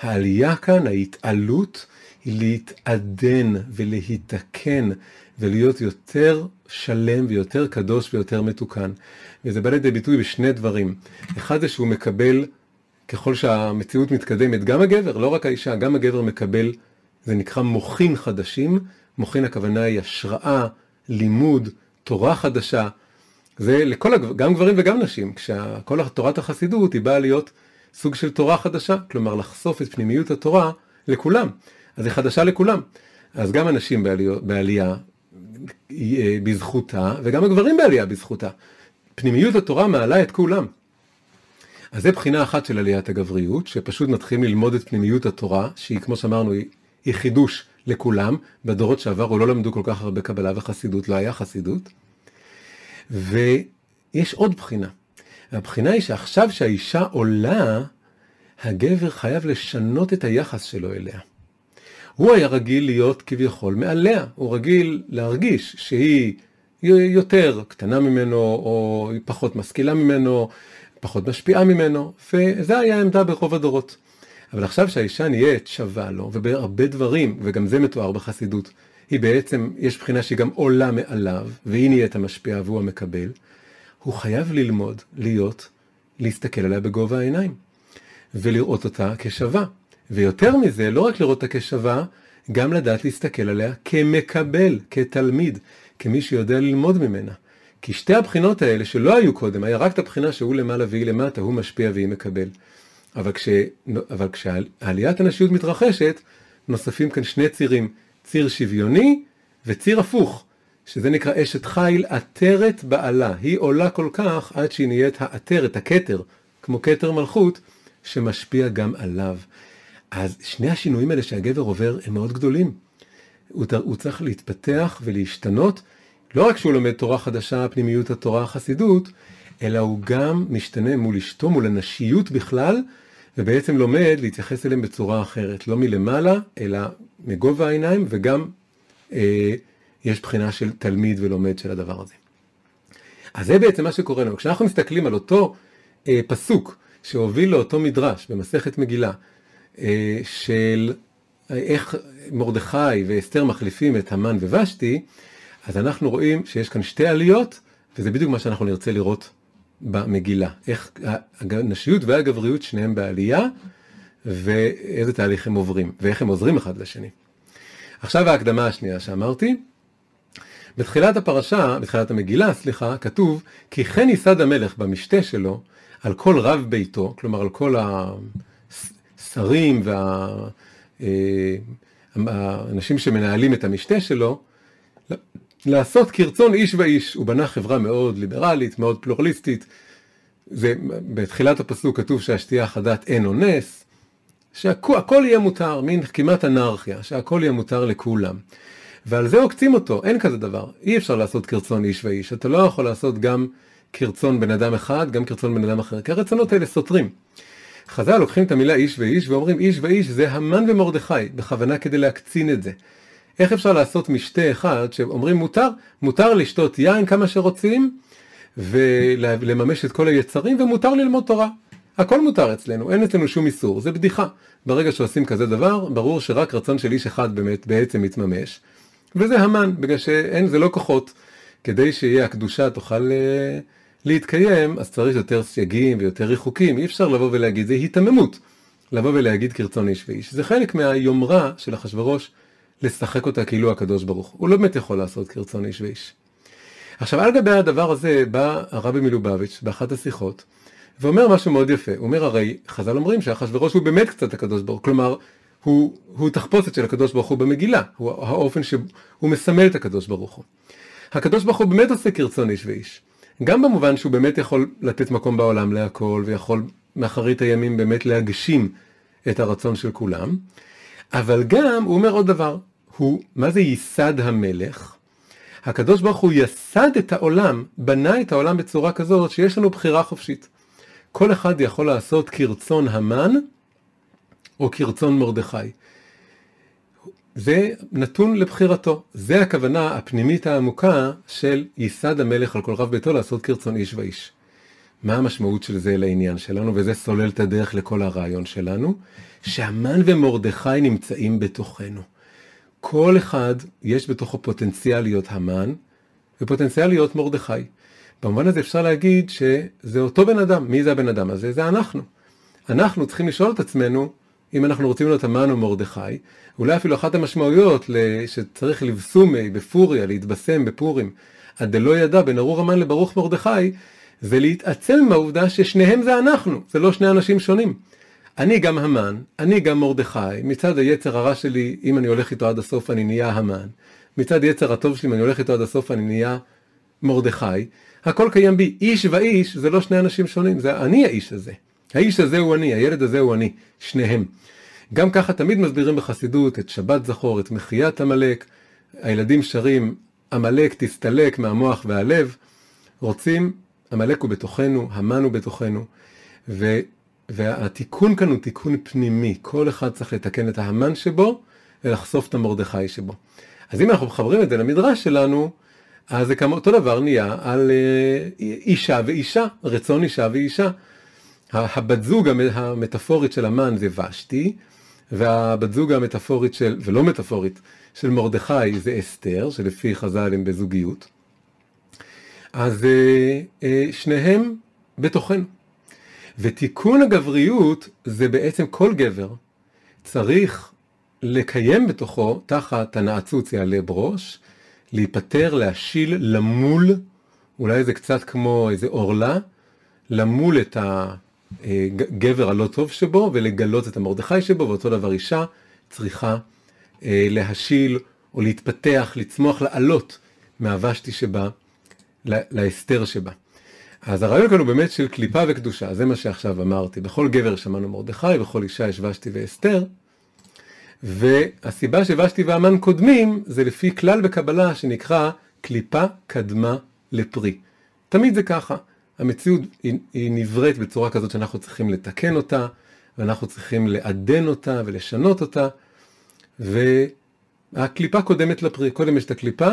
העלייה כאן, ההתעלות, היא להתעדן ולהיתקן ולהיות יותר שלם ויותר קדוש ויותר מתוקן. וזה בא לידי ביטוי בשני דברים. אחד זה שהוא מקבל, ככל שהמציאות מתקדמת, גם הגבר, לא רק האישה, גם הגבר מקבל, זה נקרא מוחין חדשים. מוחין הכוונה היא השראה, לימוד, תורה חדשה. זה לכל, גם גברים וגם נשים. כשכל תורת החסידות היא באה להיות סוג של תורה חדשה, כלומר לחשוף את פנימיות התורה לכולם. אז היא חדשה לכולם. אז גם הנשים בעלייה, בעלייה אה, בזכותה, וגם הגברים בעלייה בזכותה. פנימיות התורה מעלה את כולם. אז זה בחינה אחת של עליית הגבריות, שפשוט מתחילים ללמוד את פנימיות התורה, שהיא כמו שאמרנו, היא, היא חידוש לכולם. בדורות שעברו לא למדו כל כך הרבה קבלה וחסידות, לא היה חסידות. ויש עוד בחינה. הבחינה היא שעכשיו שהאישה עולה, הגבר חייב לשנות את היחס שלו אליה. הוא היה רגיל להיות כביכול מעליה, הוא רגיל להרגיש שהיא יותר קטנה ממנו, או היא פחות משכילה ממנו, פחות משפיעה ממנו, וזה היה העמדה ברוב הדורות. אבל עכשיו שהאישה נהיית שווה לו, ובהרבה דברים, וגם זה מתואר בחסידות, היא בעצם, יש בחינה שהיא גם עולה מעליו, והיא נהיית המשפיעה והוא המקבל, הוא חייב ללמוד להיות, להסתכל עליה בגובה העיניים, ולראות אותה כשווה. ויותר מזה, לא רק לראות אותה כשווה, גם לדעת להסתכל עליה כמקבל, כתלמיד, כמי שיודע ללמוד ממנה. כי שתי הבחינות האלה שלא היו קודם, היה רק את הבחינה שהוא למעלה והיא למטה, הוא משפיע והיא מקבל. אבל, כש, אבל כשעליית הנשיות מתרחשת, נוספים כאן שני צירים, ציר שוויוני וציר הפוך, שזה נקרא אשת חיל, עטרת בעלה. היא עולה כל כך עד שהיא נהיית העטרת, הכתר, כמו כתר מלכות, שמשפיע גם עליו. אז שני השינויים האלה שהגבר עובר הם מאוד גדולים. הוא, צריך להתפתח ולהשתנות, לא רק שהוא לומד תורה חדשה, פנימיות התורה, החסידות, אלא הוא גם משתנה מול אשתו, מול הנשיות בכלל, ובעצם לומד להתייחס אליהם בצורה אחרת, לא מלמעלה, אלא מגובה העיניים, וגם אה, יש בחינה של תלמיד ולומד של הדבר הזה. אז זה בעצם מה שקורה לנו. כשאנחנו מסתכלים על אותו אה, פסוק שהוביל לאותו מדרש במסכת מגילה, אה, של איך מרדכי ואסתר מחליפים את המן ובשתי, אז אנחנו רואים שיש כאן שתי עליות, וזה בדיוק מה שאנחנו נרצה לראות במגילה. איך הנשיות והגבריות שניהם בעלייה, ואיזה תהליך הם עוברים, ואיך הם עוזרים אחד לשני. עכשיו ההקדמה השנייה שאמרתי. בתחילת הפרשה, בתחילת המגילה, סליחה, כתוב, כי כן ייסד המלך במשתה שלו על כל רב ביתו, כלומר על כל השרים והאנשים אה, שמנהלים את המשתה שלו, לעשות כרצון איש ואיש. הוא בנה חברה מאוד ליברלית, מאוד פלורליסטית. זה, בתחילת הפסוק כתוב שהשתייה חדת אין אונס, שהכל יהיה מותר, מין כמעט אנרכיה, שהכל יהיה מותר לכולם. ועל זה עוקצים אותו, אין כזה דבר. אי אפשר לעשות כרצון איש ואיש. אתה לא יכול לעשות גם כרצון בן אדם אחד, גם כרצון בן אדם אחר, כי הרצונות האלה סותרים. חז"ל לוקחים את המילה איש ואיש ואומרים איש ואיש זה המן ומרדכי, בכוונה כדי להקצין את זה. איך אפשר לעשות משתה אחד שאומרים מותר, מותר לשתות יין כמה שרוצים ולממש את כל היצרים ומותר ללמוד תורה. הכל מותר אצלנו, אין אצלנו שום איסור, זה בדיחה. ברגע שעושים כזה דבר, ברור שרק רצון של איש אחד באמת בעצם מתממש, וזה המן, בגלל שאין, זה לא כוחות. כדי שיהיה הקדושה תוכל uh, להתקיים, אז צריך יותר סייגים ויותר ריחוקים, אי אפשר לבוא ולהגיד, זה היתממות, לבוא ולהגיד כרצון איש ואיש. זה חלק מהיומרה של אחשורוש לשחק אותה כאילו הקדוש ברוך הוא. הוא לא באמת יכול לעשות כרצון איש ואיש. עכשיו על גבי הדבר הזה בא הרבי מלובביץ' באחת השיחות ואומר משהו מאוד יפה, הוא אומר הרי חז"ל אומרים שאחשוורוש הוא באמת קצת הקדוש ברוך כלומר הוא, הוא תחפושת של הקדוש ברוך הוא במגילה, הוא האופן שהוא מסמל את הקדוש ברוך הוא. הקדוש ברוך הוא באמת עושה כרצון איש ואיש, גם במובן שהוא באמת יכול לתת מקום בעולם להכל ויכול מאחרית הימים באמת להגשים את הרצון של כולם, אבל גם הוא אומר עוד דבר, הוא, מה זה ייסד המלך? הקדוש ברוך הוא יסד את העולם, בנה את העולם בצורה כזאת שיש לנו בחירה חופשית. כל אחד יכול לעשות כרצון המן או כרצון מרדכי. זה נתון לבחירתו. זה הכוונה הפנימית העמוקה של ייסד המלך על כל רב ביתו לעשות כרצון איש ואיש. מה המשמעות של זה לעניין שלנו, וזה סולל את הדרך לכל הרעיון שלנו, שהמן ומרדכי נמצאים בתוכנו. כל אחד יש בתוכו פוטנציאל להיות המן ופוטנציאל להיות מרדכי. במובן הזה אפשר להגיד שזה אותו בן אדם. מי זה הבן אדם הזה? זה אנחנו. אנחנו צריכים לשאול את עצמנו אם אנחנו רוצים להיות המן או מרדכי. אולי אפילו אחת המשמעויות שצריך לבסומי בפוריה, להתבשם בפורים, עד דלא ידע בין ארור המן לברוך מרדכי, זה להתעצם עם העובדה ששניהם זה אנחנו, זה לא שני אנשים שונים. אני גם המן, אני גם מרדכי, מצד היצר הרע שלי, אם אני הולך איתו עד הסוף אני נהיה המן, מצד יצר הטוב שלי, אם אני הולך איתו עד הסוף אני נהיה מרדכי, הכל קיים בי, איש ואיש זה לא שני אנשים שונים, זה אני האיש הזה. האיש הזה הוא אני, הילד הזה הוא אני, שניהם. גם ככה תמיד מסבירים בחסידות את שבת זכור, את מחיית עמלק, הילדים שרים עמלק תסתלק מהמוח והלב, רוצים, עמלק הוא בתוכנו, המן הוא בתוכנו, ו... והתיקון כאן הוא תיקון פנימי, כל אחד צריך לתקן את ההמן שבו ולחשוף את המרדכי שבו. אז אם אנחנו מחברים את זה למדרש שלנו, אז זה כמו אותו דבר נהיה על אה, אישה ואישה, רצון אישה ואישה. הבת זוג המטאפורית של המן זה ושתי, והבת זוג המטאפורית של, ולא מטאפורית, של מרדכי זה אסתר, שלפי חז"ל הם בזוגיות. אז אה, אה, שניהם בתוכנו. ותיקון הגבריות זה בעצם כל גבר צריך לקיים בתוכו תחת הנעצוץ יעלה בראש, להיפטר, להשיל, למול, אולי זה קצת כמו איזה עורלה, למול את הגבר הלא טוב שבו ולגלות את המרדכי שבו, ואותו דבר אישה צריכה אה, להשיל או להתפתח, לצמוח, לעלות מהוושתי שבה לאסתר שבה. אז הרעיון כאן הוא באמת של קליפה וקדושה, זה מה שעכשיו אמרתי. בכל גבר שמענו מרדכי, בכל אישה יש ושתי ואסתר. והסיבה שוושתי והמן קודמים, זה לפי כלל בקבלה שנקרא קליפה קדמה לפרי. תמיד זה ככה. המציאות היא, היא נבראת בצורה כזאת שאנחנו צריכים לתקן אותה, ואנחנו צריכים לעדן אותה ולשנות אותה, והקליפה קודמת לפרי. קודם יש את הקליפה,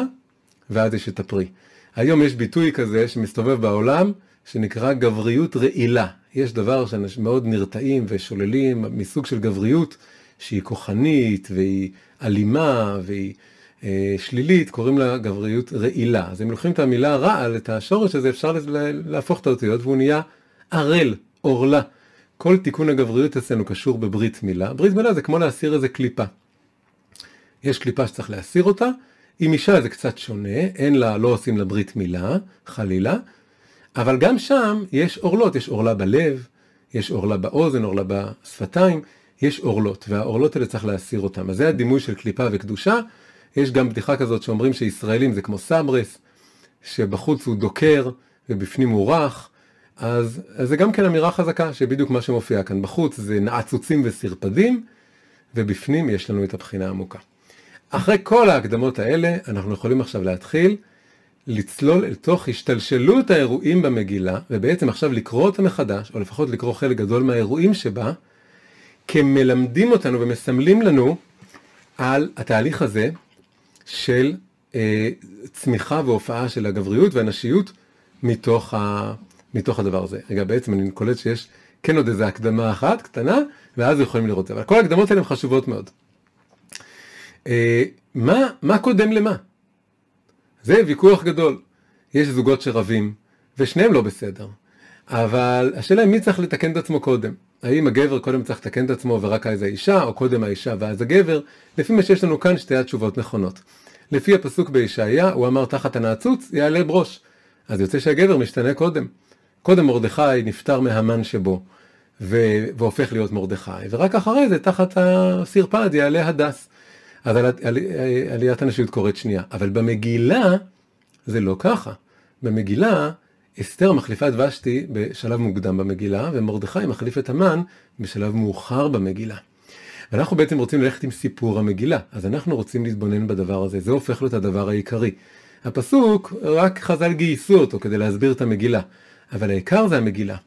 ואז יש את הפרי. היום יש ביטוי כזה שמסתובב בעולם, שנקרא גבריות רעילה. יש דבר שאנשים מאוד נרתעים ושוללים מסוג של גבריות שהיא כוחנית והיא אלימה והיא אה, שלילית, קוראים לה גבריות רעילה. אז אם לוקחים את המילה רעל, את השורש הזה, אפשר להפוך את האותיות והוא נהיה ערל, עורלה. כל תיקון הגבריות אצלנו קשור בברית מילה. ברית מילה זה כמו להסיר איזה קליפה. יש קליפה שצריך להסיר אותה, עם אישה זה קצת שונה, אין לה, לא עושים לה ברית מילה, חלילה, אבל גם שם יש עורלות, יש עורלה בלב, יש עורלה באוזן, עורלה בשפתיים, יש עורלות, והעורלות האלה צריך להסיר אותן. אז זה הדימוי של קליפה וקדושה. יש גם בדיחה כזאת שאומרים שישראלים זה כמו סברס, שבחוץ הוא דוקר ובפנים הוא רך, אז, אז זה גם כן אמירה חזקה, שבדיוק מה שמופיע כאן בחוץ זה נעצוצים וסרפדים, ובפנים יש לנו את הבחינה העמוקה. אחרי כל ההקדמות האלה, אנחנו יכולים עכשיו להתחיל לצלול אל תוך השתלשלות האירועים במגילה, ובעצם עכשיו לקרוא אותה מחדש, או לפחות לקרוא חלק גדול מהאירועים שבה, כמלמדים אותנו ומסמלים לנו על התהליך הזה של אה, צמיחה והופעה של הגבריות והנשיות מתוך, ה, מתוך הדבר הזה. רגע, בעצם אני קולט שיש כן עוד איזה הקדמה אחת קטנה, ואז יכולים לראות את זה. אבל כל ההקדמות האלה הן חשובות מאוד. אה, מה, מה קודם למה? זה ויכוח גדול. יש זוגות שרבים, ושניהם לא בסדר. אבל השאלה היא מי צריך לתקן את עצמו קודם. האם הגבר קודם צריך לתקן את עצמו ורק אז האישה, או קודם האישה ואז הגבר? לפי מה שיש לנו כאן שתי התשובות נכונות. לפי הפסוק בישעיה, הוא אמר תחת הנעצוץ יעלה ברוש. אז יוצא שהגבר משתנה קודם. קודם מרדכי נפטר מהמן שבו, ו... והופך להיות מרדכי, ורק אחרי זה תחת הסרפד יעלה הדס. אז על... על... עליית הנשיות קורית שנייה. אבל במגילה זה לא ככה. במגילה אסתר מחליפה את ושתי בשלב מוקדם במגילה, ומרדכי מחליף את המן בשלב מאוחר במגילה. ואנחנו בעצם רוצים ללכת עם סיפור המגילה, אז אנחנו רוצים להתבונן בדבר הזה, זה הופך להיות הדבר העיקרי. הפסוק, רק חז"ל גייסו אותו כדי להסביר את המגילה, אבל העיקר זה המגילה.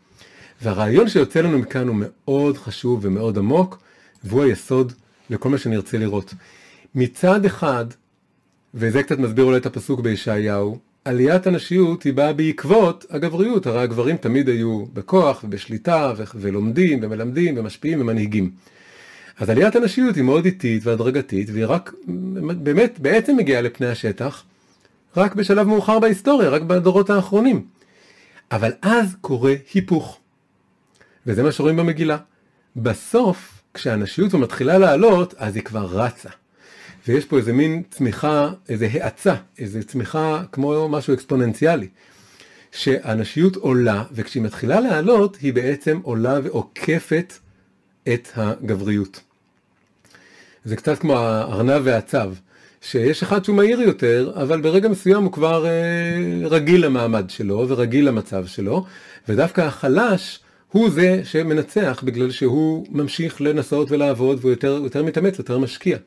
והרעיון שיוצא לנו מכאן הוא מאוד חשוב ומאוד עמוק, והוא היסוד לכל מה שנרצה לראות. מצד אחד, וזה קצת מסביר אולי את הפסוק בישעיהו, עליית הנשיות היא באה בעקבות הגבריות, הרי הגברים תמיד היו בכוח ובשליטה ו- ולומדים ומלמדים ומשפיעים ומנהיגים. אז עליית הנשיות היא מאוד איטית והדרגתית והיא רק באמת בעצם מגיעה לפני השטח רק בשלב מאוחר בהיסטוריה, רק בדורות האחרונים. אבל אז קורה היפוך. וזה מה שרואים במגילה. בסוף, כשהנשיות מתחילה לעלות, אז היא כבר רצה. ויש פה איזה מין צמיחה, איזה האצה, איזה צמיחה כמו משהו אקספוננציאלי. שהנשיות עולה, וכשהיא מתחילה לעלות, היא בעצם עולה ועוקפת את הגבריות. זה קצת כמו הארנב והצב, שיש אחד שהוא מהיר יותר, אבל ברגע מסוים הוא כבר אה, רגיל למעמד שלו ורגיל למצב שלו, ודווקא החלש הוא זה שמנצח בגלל שהוא ממשיך לנסות ולעבוד והוא יותר, יותר מתאמץ, יותר משקיע.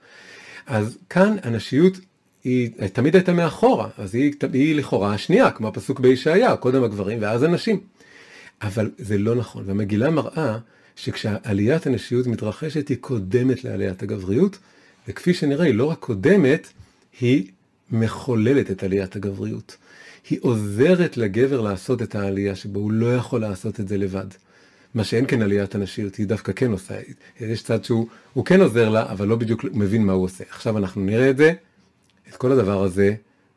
אז כאן הנשיות היא תמיד הייתה מאחורה, אז היא, היא לכאורה השנייה, כמו הפסוק בישעיה, קודם הגברים ואז הנשים. אבל זה לא נכון, והמגילה מראה שכשעליית הנשיות מתרחשת היא קודמת לעליית הגבריות, וכפי שנראה היא לא רק קודמת, היא מחוללת את עליית הגבריות. היא עוזרת לגבר לעשות את העלייה שבו הוא לא יכול לעשות את זה לבד. מה שאין כן עליית הנשיות, היא דווקא כן עושה, יש צד שהוא כן עוזר לה, אבל לא בדיוק מבין מה הוא עושה. עכשיו אנחנו נראה את זה, את כל הדבר הזה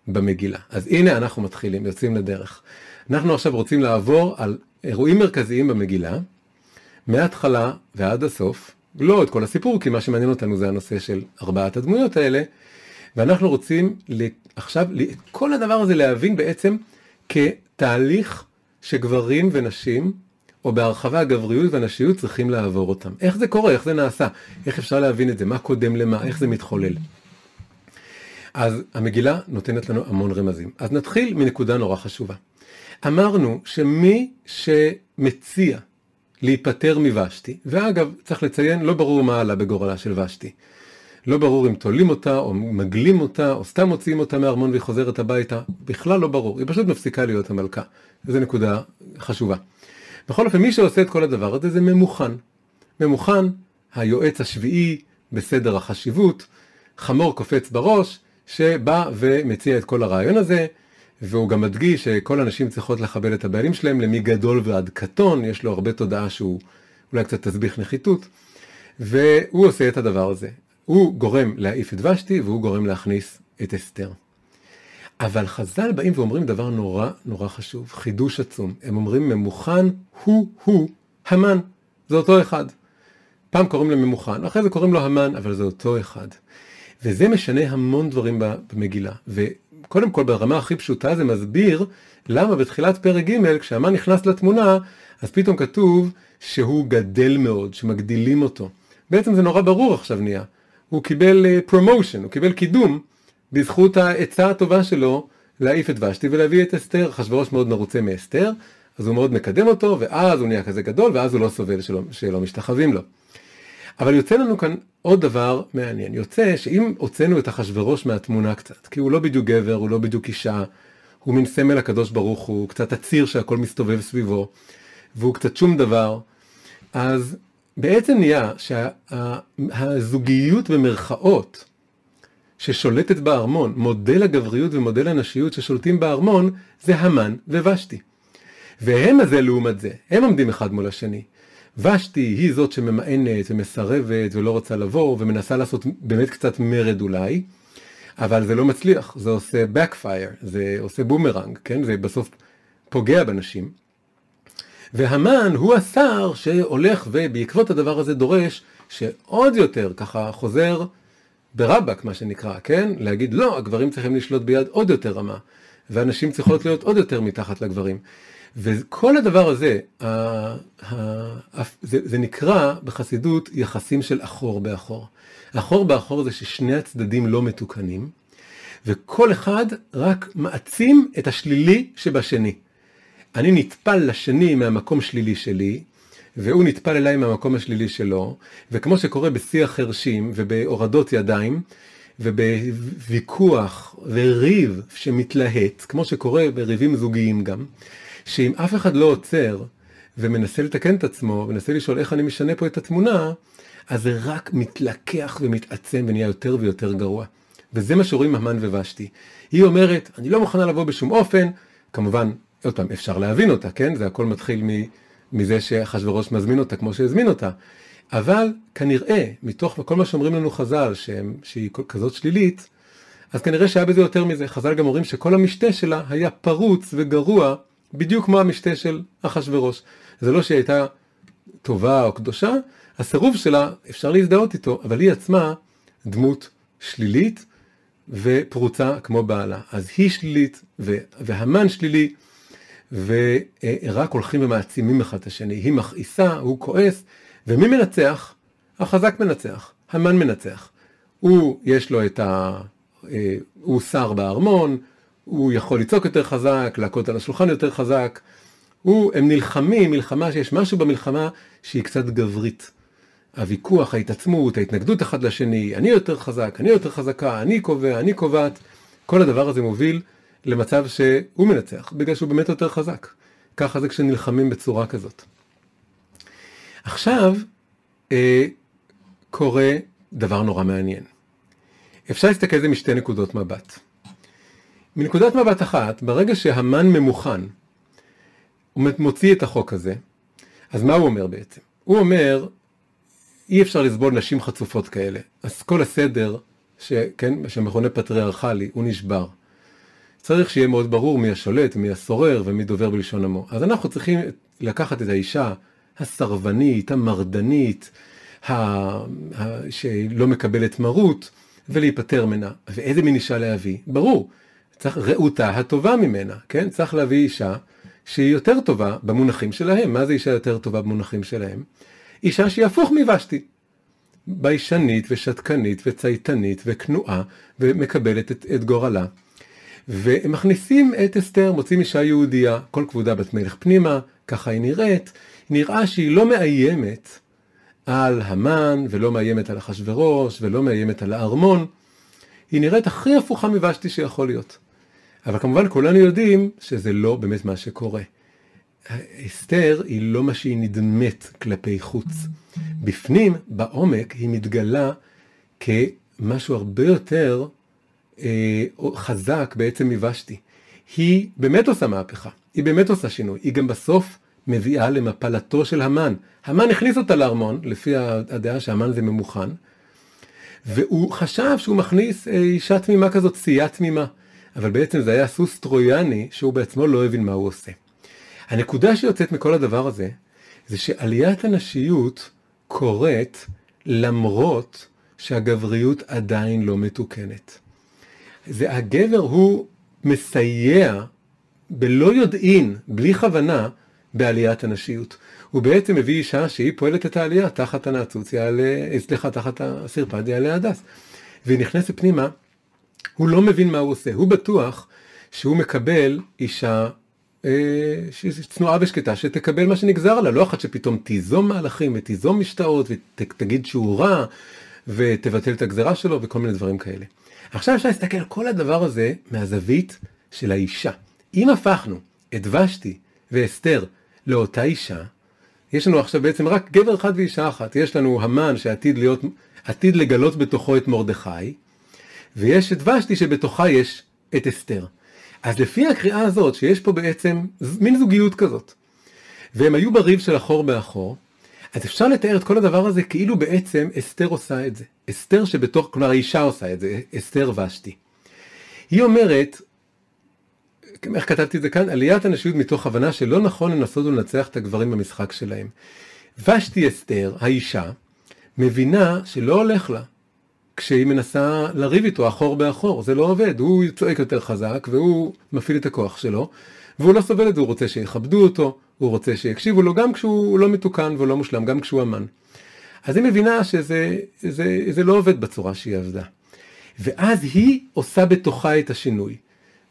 במגילה. אז הנה אנחנו מתחילים, יוצאים לדרך. אנחנו עכשיו רוצים לעבור על אירועים מרכזיים במגילה, מההתחלה ועד הסוף, לא את כל הסיפור, כי מה שמעניין אותנו זה הנושא של ארבעת הדמויות האלה, ואנחנו רוצים עכשיו את כל הדבר הזה להבין בעצם כתהליך שגברים ונשים או בהרחבה הגבריות והנשיות צריכים לעבור אותם. איך זה קורה? איך זה נעשה? איך אפשר להבין את זה? מה קודם למה? איך זה מתחולל? אז המגילה נותנת לנו המון רמזים. אז נתחיל מנקודה נורא חשובה. אמרנו שמי שמציע להיפטר מוושתי, ואגב, צריך לציין, לא ברור מה עלה בגורלה של ושתי. לא ברור אם תולים אותה, או מגלים אותה, או סתם מוציאים אותה מהארמון והיא חוזרת הביתה, בכלל לא ברור, היא פשוט מפסיקה להיות המלכה. וזו נקודה חשובה. בכל אופן, מי שעושה את כל הדבר הזה זה ממוכן. ממוכן, היועץ השביעי בסדר החשיבות, חמור קופץ בראש, שבא ומציע את כל הרעיון הזה, והוא גם מדגיש שכל הנשים צריכות לכבד את הבעלים שלהם למי גדול ועד קטון, יש לו הרבה תודעה שהוא אולי קצת תסביך נחיתות, והוא עושה את הדבר הזה. הוא גורם להעיף את ושתי והוא גורם להכניס את אסתר. אבל חז"ל באים ואומרים דבר נורא נורא חשוב, חידוש עצום. הם אומרים ממוכן הוא-הוא המן, זה אותו אחד. פעם קוראים לו ממוכן, אחרי זה קוראים לו המן, אבל זה אותו אחד. וזה משנה המון דברים במגילה. וקודם כל ברמה הכי פשוטה זה מסביר למה בתחילת פרק ג' כשהמן נכנס לתמונה, אז פתאום כתוב שהוא גדל מאוד, שמגדילים אותו. בעצם זה נורא ברור עכשיו נהיה. הוא קיבל פרומושן, uh, הוא קיבל קידום בזכות העצה הטובה שלו להעיף את ושתי ולהביא את אסתר. אחשוורוש מאוד מרוצה מאסתר, אז הוא מאוד מקדם אותו, ואז הוא נהיה כזה גדול, ואז הוא לא סובל שלא, שלא משתחווים לו. אבל יוצא לנו כאן עוד דבר מעניין. יוצא שאם הוצאנו את אחשוורוש מהתמונה קצת, כי הוא לא בדיוק גבר, הוא לא בדיוק אישה, הוא מין סמל הקדוש ברוך הוא, קצת הציר שהכל מסתובב סביבו, והוא קצת שום דבר, אז בעצם נהיה שהזוגיות במרכאות ששולטת בארמון, מודל הגבריות ומודל הנשיות ששולטים בארמון, זה המן וושתי. והם הזה לעומת זה, הם עומדים אחד מול השני. ושתי היא זאת שממאנת ומסרבת ולא רוצה לבוא ומנסה לעשות באמת קצת מרד אולי, אבל זה לא מצליח, זה עושה backfire, זה עושה בומרנג, כן? זה בסוף פוגע בנשים. והמן הוא השר שהולך ובעקבות הדבר הזה דורש שעוד יותר ככה חוזר ברבק מה שנקרא, כן? להגיד לא, הגברים צריכים לשלוט ביד עוד יותר רמה, והנשים צריכות להיות עוד יותר מתחת לגברים. וכל הדבר הזה, זה, נקרא בחסידות יחסים של אחור באחור. אחור באחור זה ששני הצדדים לא מתוקנים, וכל אחד רק מעצים את השלילי שבשני. אני נטפל לשני מהמקום שלילי שלי, והוא נטפל אליי מהמקום השלילי שלו, וכמו שקורה בשיח חרשים ובהורדות ידיים, ובוויכוח וריב שמתלהט, כמו שקורה בריבים זוגיים גם, שאם אף אחד לא עוצר ומנסה לתקן את עצמו, ומנסה לשאול איך אני משנה פה את התמונה, אז זה רק מתלקח ומתעצם ונהיה יותר ויותר גרוע. וזה מה שרואים המן ובשתי. היא אומרת, אני לא מוכנה לבוא בשום אופן, כמובן עוד פעם, אפשר להבין אותה, כן? זה הכל מתחיל מזה שאחשוורוש מזמין אותה כמו שהזמין אותה. אבל כנראה, מתוך כל מה שאומרים לנו חז"ל, שהם, שהיא כזאת שלילית, אז כנראה שהיה בזה יותר מזה. חז"ל גם אומרים שכל המשתה שלה היה פרוץ וגרוע, בדיוק כמו המשתה של אחשוורוש. זה לא שהיא הייתה טובה או קדושה, הסירוב שלה, אפשר להזדהות איתו, אבל היא עצמה דמות שלילית ופרוצה כמו בעלה. אז היא שלילית והמן שלילי. ורק הולכים ומעצימים אחד את השני. היא מכעיסה, הוא כועס, ומי מנצח? החזק מנצח, המן מנצח. הוא, יש לו את ה... אה, הוא שר בארמון, הוא יכול לצעוק יותר חזק, להכות על השולחן יותר חזק. הוא, הם נלחמים, מלחמה שיש משהו במלחמה שהיא קצת גברית. הוויכוח, ההתעצמות, ההתנגדות אחד לשני, אני יותר חזק, אני יותר חזקה, אני קובע, אני קובעת, כל הדבר הזה מוביל למצב שהוא מנצח, בגלל שהוא באמת יותר חזק. ככה זה כשנלחמים בצורה כזאת. עכשיו אה, קורה דבר נורא מעניין. אפשר להסתכל על זה משתי נקודות מבט. מנקודת מבט אחת, ברגע שהמן ממוכן, הוא מוציא את החוק הזה, אז מה הוא אומר בעצם? הוא אומר, אי אפשר לסבול נשים חצופות כאלה. אז כל הסדר, שכן, שמכונה פטריארכלי, הוא נשבר. צריך שיהיה מאוד ברור מי השולט, מי הסורר ומי דובר בלשון עמו. אז אנחנו צריכים לקחת את האישה הסרבנית, המרדנית, ה... ה... שלא מקבלת מרות, ולהיפטר ממנה. ואיזה מין אישה להביא? ברור, צריך רעותה הטובה ממנה, כן? צריך להביא אישה שהיא יותר טובה במונחים שלהם. מה זה אישה יותר טובה במונחים שלהם? אישה שהיא הפוך מוושתי. ביישנית ושתקנית וצייתנית וכנועה ומקבלת את, את גורלה. והם מכניסים את אסתר, מוצאים אישה יהודייה, כל כבודה בת מלך פנימה, ככה היא נראית, נראה שהיא לא מאיימת על המן ולא מאיימת על אחשורוש ולא מאיימת על הארמון, היא נראית הכי הפוכה מבשתי שיכול להיות. אבל כמובן כולנו יודעים שזה לא באמת מה שקורה. אסתר היא לא מה שהיא נדמת כלפי חוץ. בפנים, בעומק, היא מתגלה כמשהו הרבה יותר חזק בעצם מבשתי. היא באמת עושה מהפכה, היא באמת עושה שינוי, היא גם בסוף מביאה למפלתו של המן. המן הכניס אותה לארמון, לפי הדעה שהמן זה ממוכן, והוא חשב שהוא מכניס אה, אישה תמימה כזאת, סייה תמימה. אבל בעצם זה היה סוס טרויאני שהוא בעצמו לא הבין מה הוא עושה. הנקודה שיוצאת מכל הדבר הזה, זה שעליית הנשיות קורית למרות שהגבריות עדיין לא מתוקנת. זה הגבר הוא מסייע בלא יודעין, בלי כוונה, בעליית הנשיות. הוא בעצם מביא אישה שהיא פועלת את העלייה תחת הנעצוץ, יעלה, סליחה, תחת הסרפד יעלה הדס. והיא נכנסת פנימה, הוא לא מבין מה הוא עושה, הוא בטוח שהוא מקבל אישה אה, צנועה ושקטה, שתקבל מה שנגזר עליה, לא אחת שפתאום תיזום מהלכים ותיזום משתאות ותגיד שהוא רע ותבטל את הגזרה שלו וכל מיני דברים כאלה. עכשיו אפשר להסתכל על כל הדבר הזה מהזווית של האישה. אם הפכנו את ושתי ואסתר לאותה אישה, יש לנו עכשיו בעצם רק גבר אחד ואישה אחת. יש לנו המן שעתיד להיות, עתיד לגלות בתוכו את מרדכי, ויש את ושתי שבתוכה יש את אסתר. אז לפי הקריאה הזאת, שיש פה בעצם מין זוגיות כזאת, והם היו בריב של אחור באחור, אז אפשר לתאר את כל הדבר הזה כאילו בעצם אסתר עושה את זה. אסתר שבתוך, כלומר האישה עושה את זה, אסתר ושתי. היא אומרת, איך כתבתי את זה כאן? עליית הנשיות מתוך הבנה שלא נכון לנסות ולנצח את הגברים במשחק שלהם. ושתי אסתר, האישה, מבינה שלא הולך לה. כשהיא מנסה לריב איתו אחור באחור, זה לא עובד, הוא צועק יותר חזק והוא מפעיל את הכוח שלו, והוא לא סובל את זה, הוא רוצה שיכבדו אותו, הוא רוצה שיקשיבו לו גם כשהוא לא מתוקן ולא מושלם, גם כשהוא אמן. אז היא מבינה שזה זה, זה לא עובד בצורה שהיא עבדה. ואז היא עושה בתוכה את השינוי.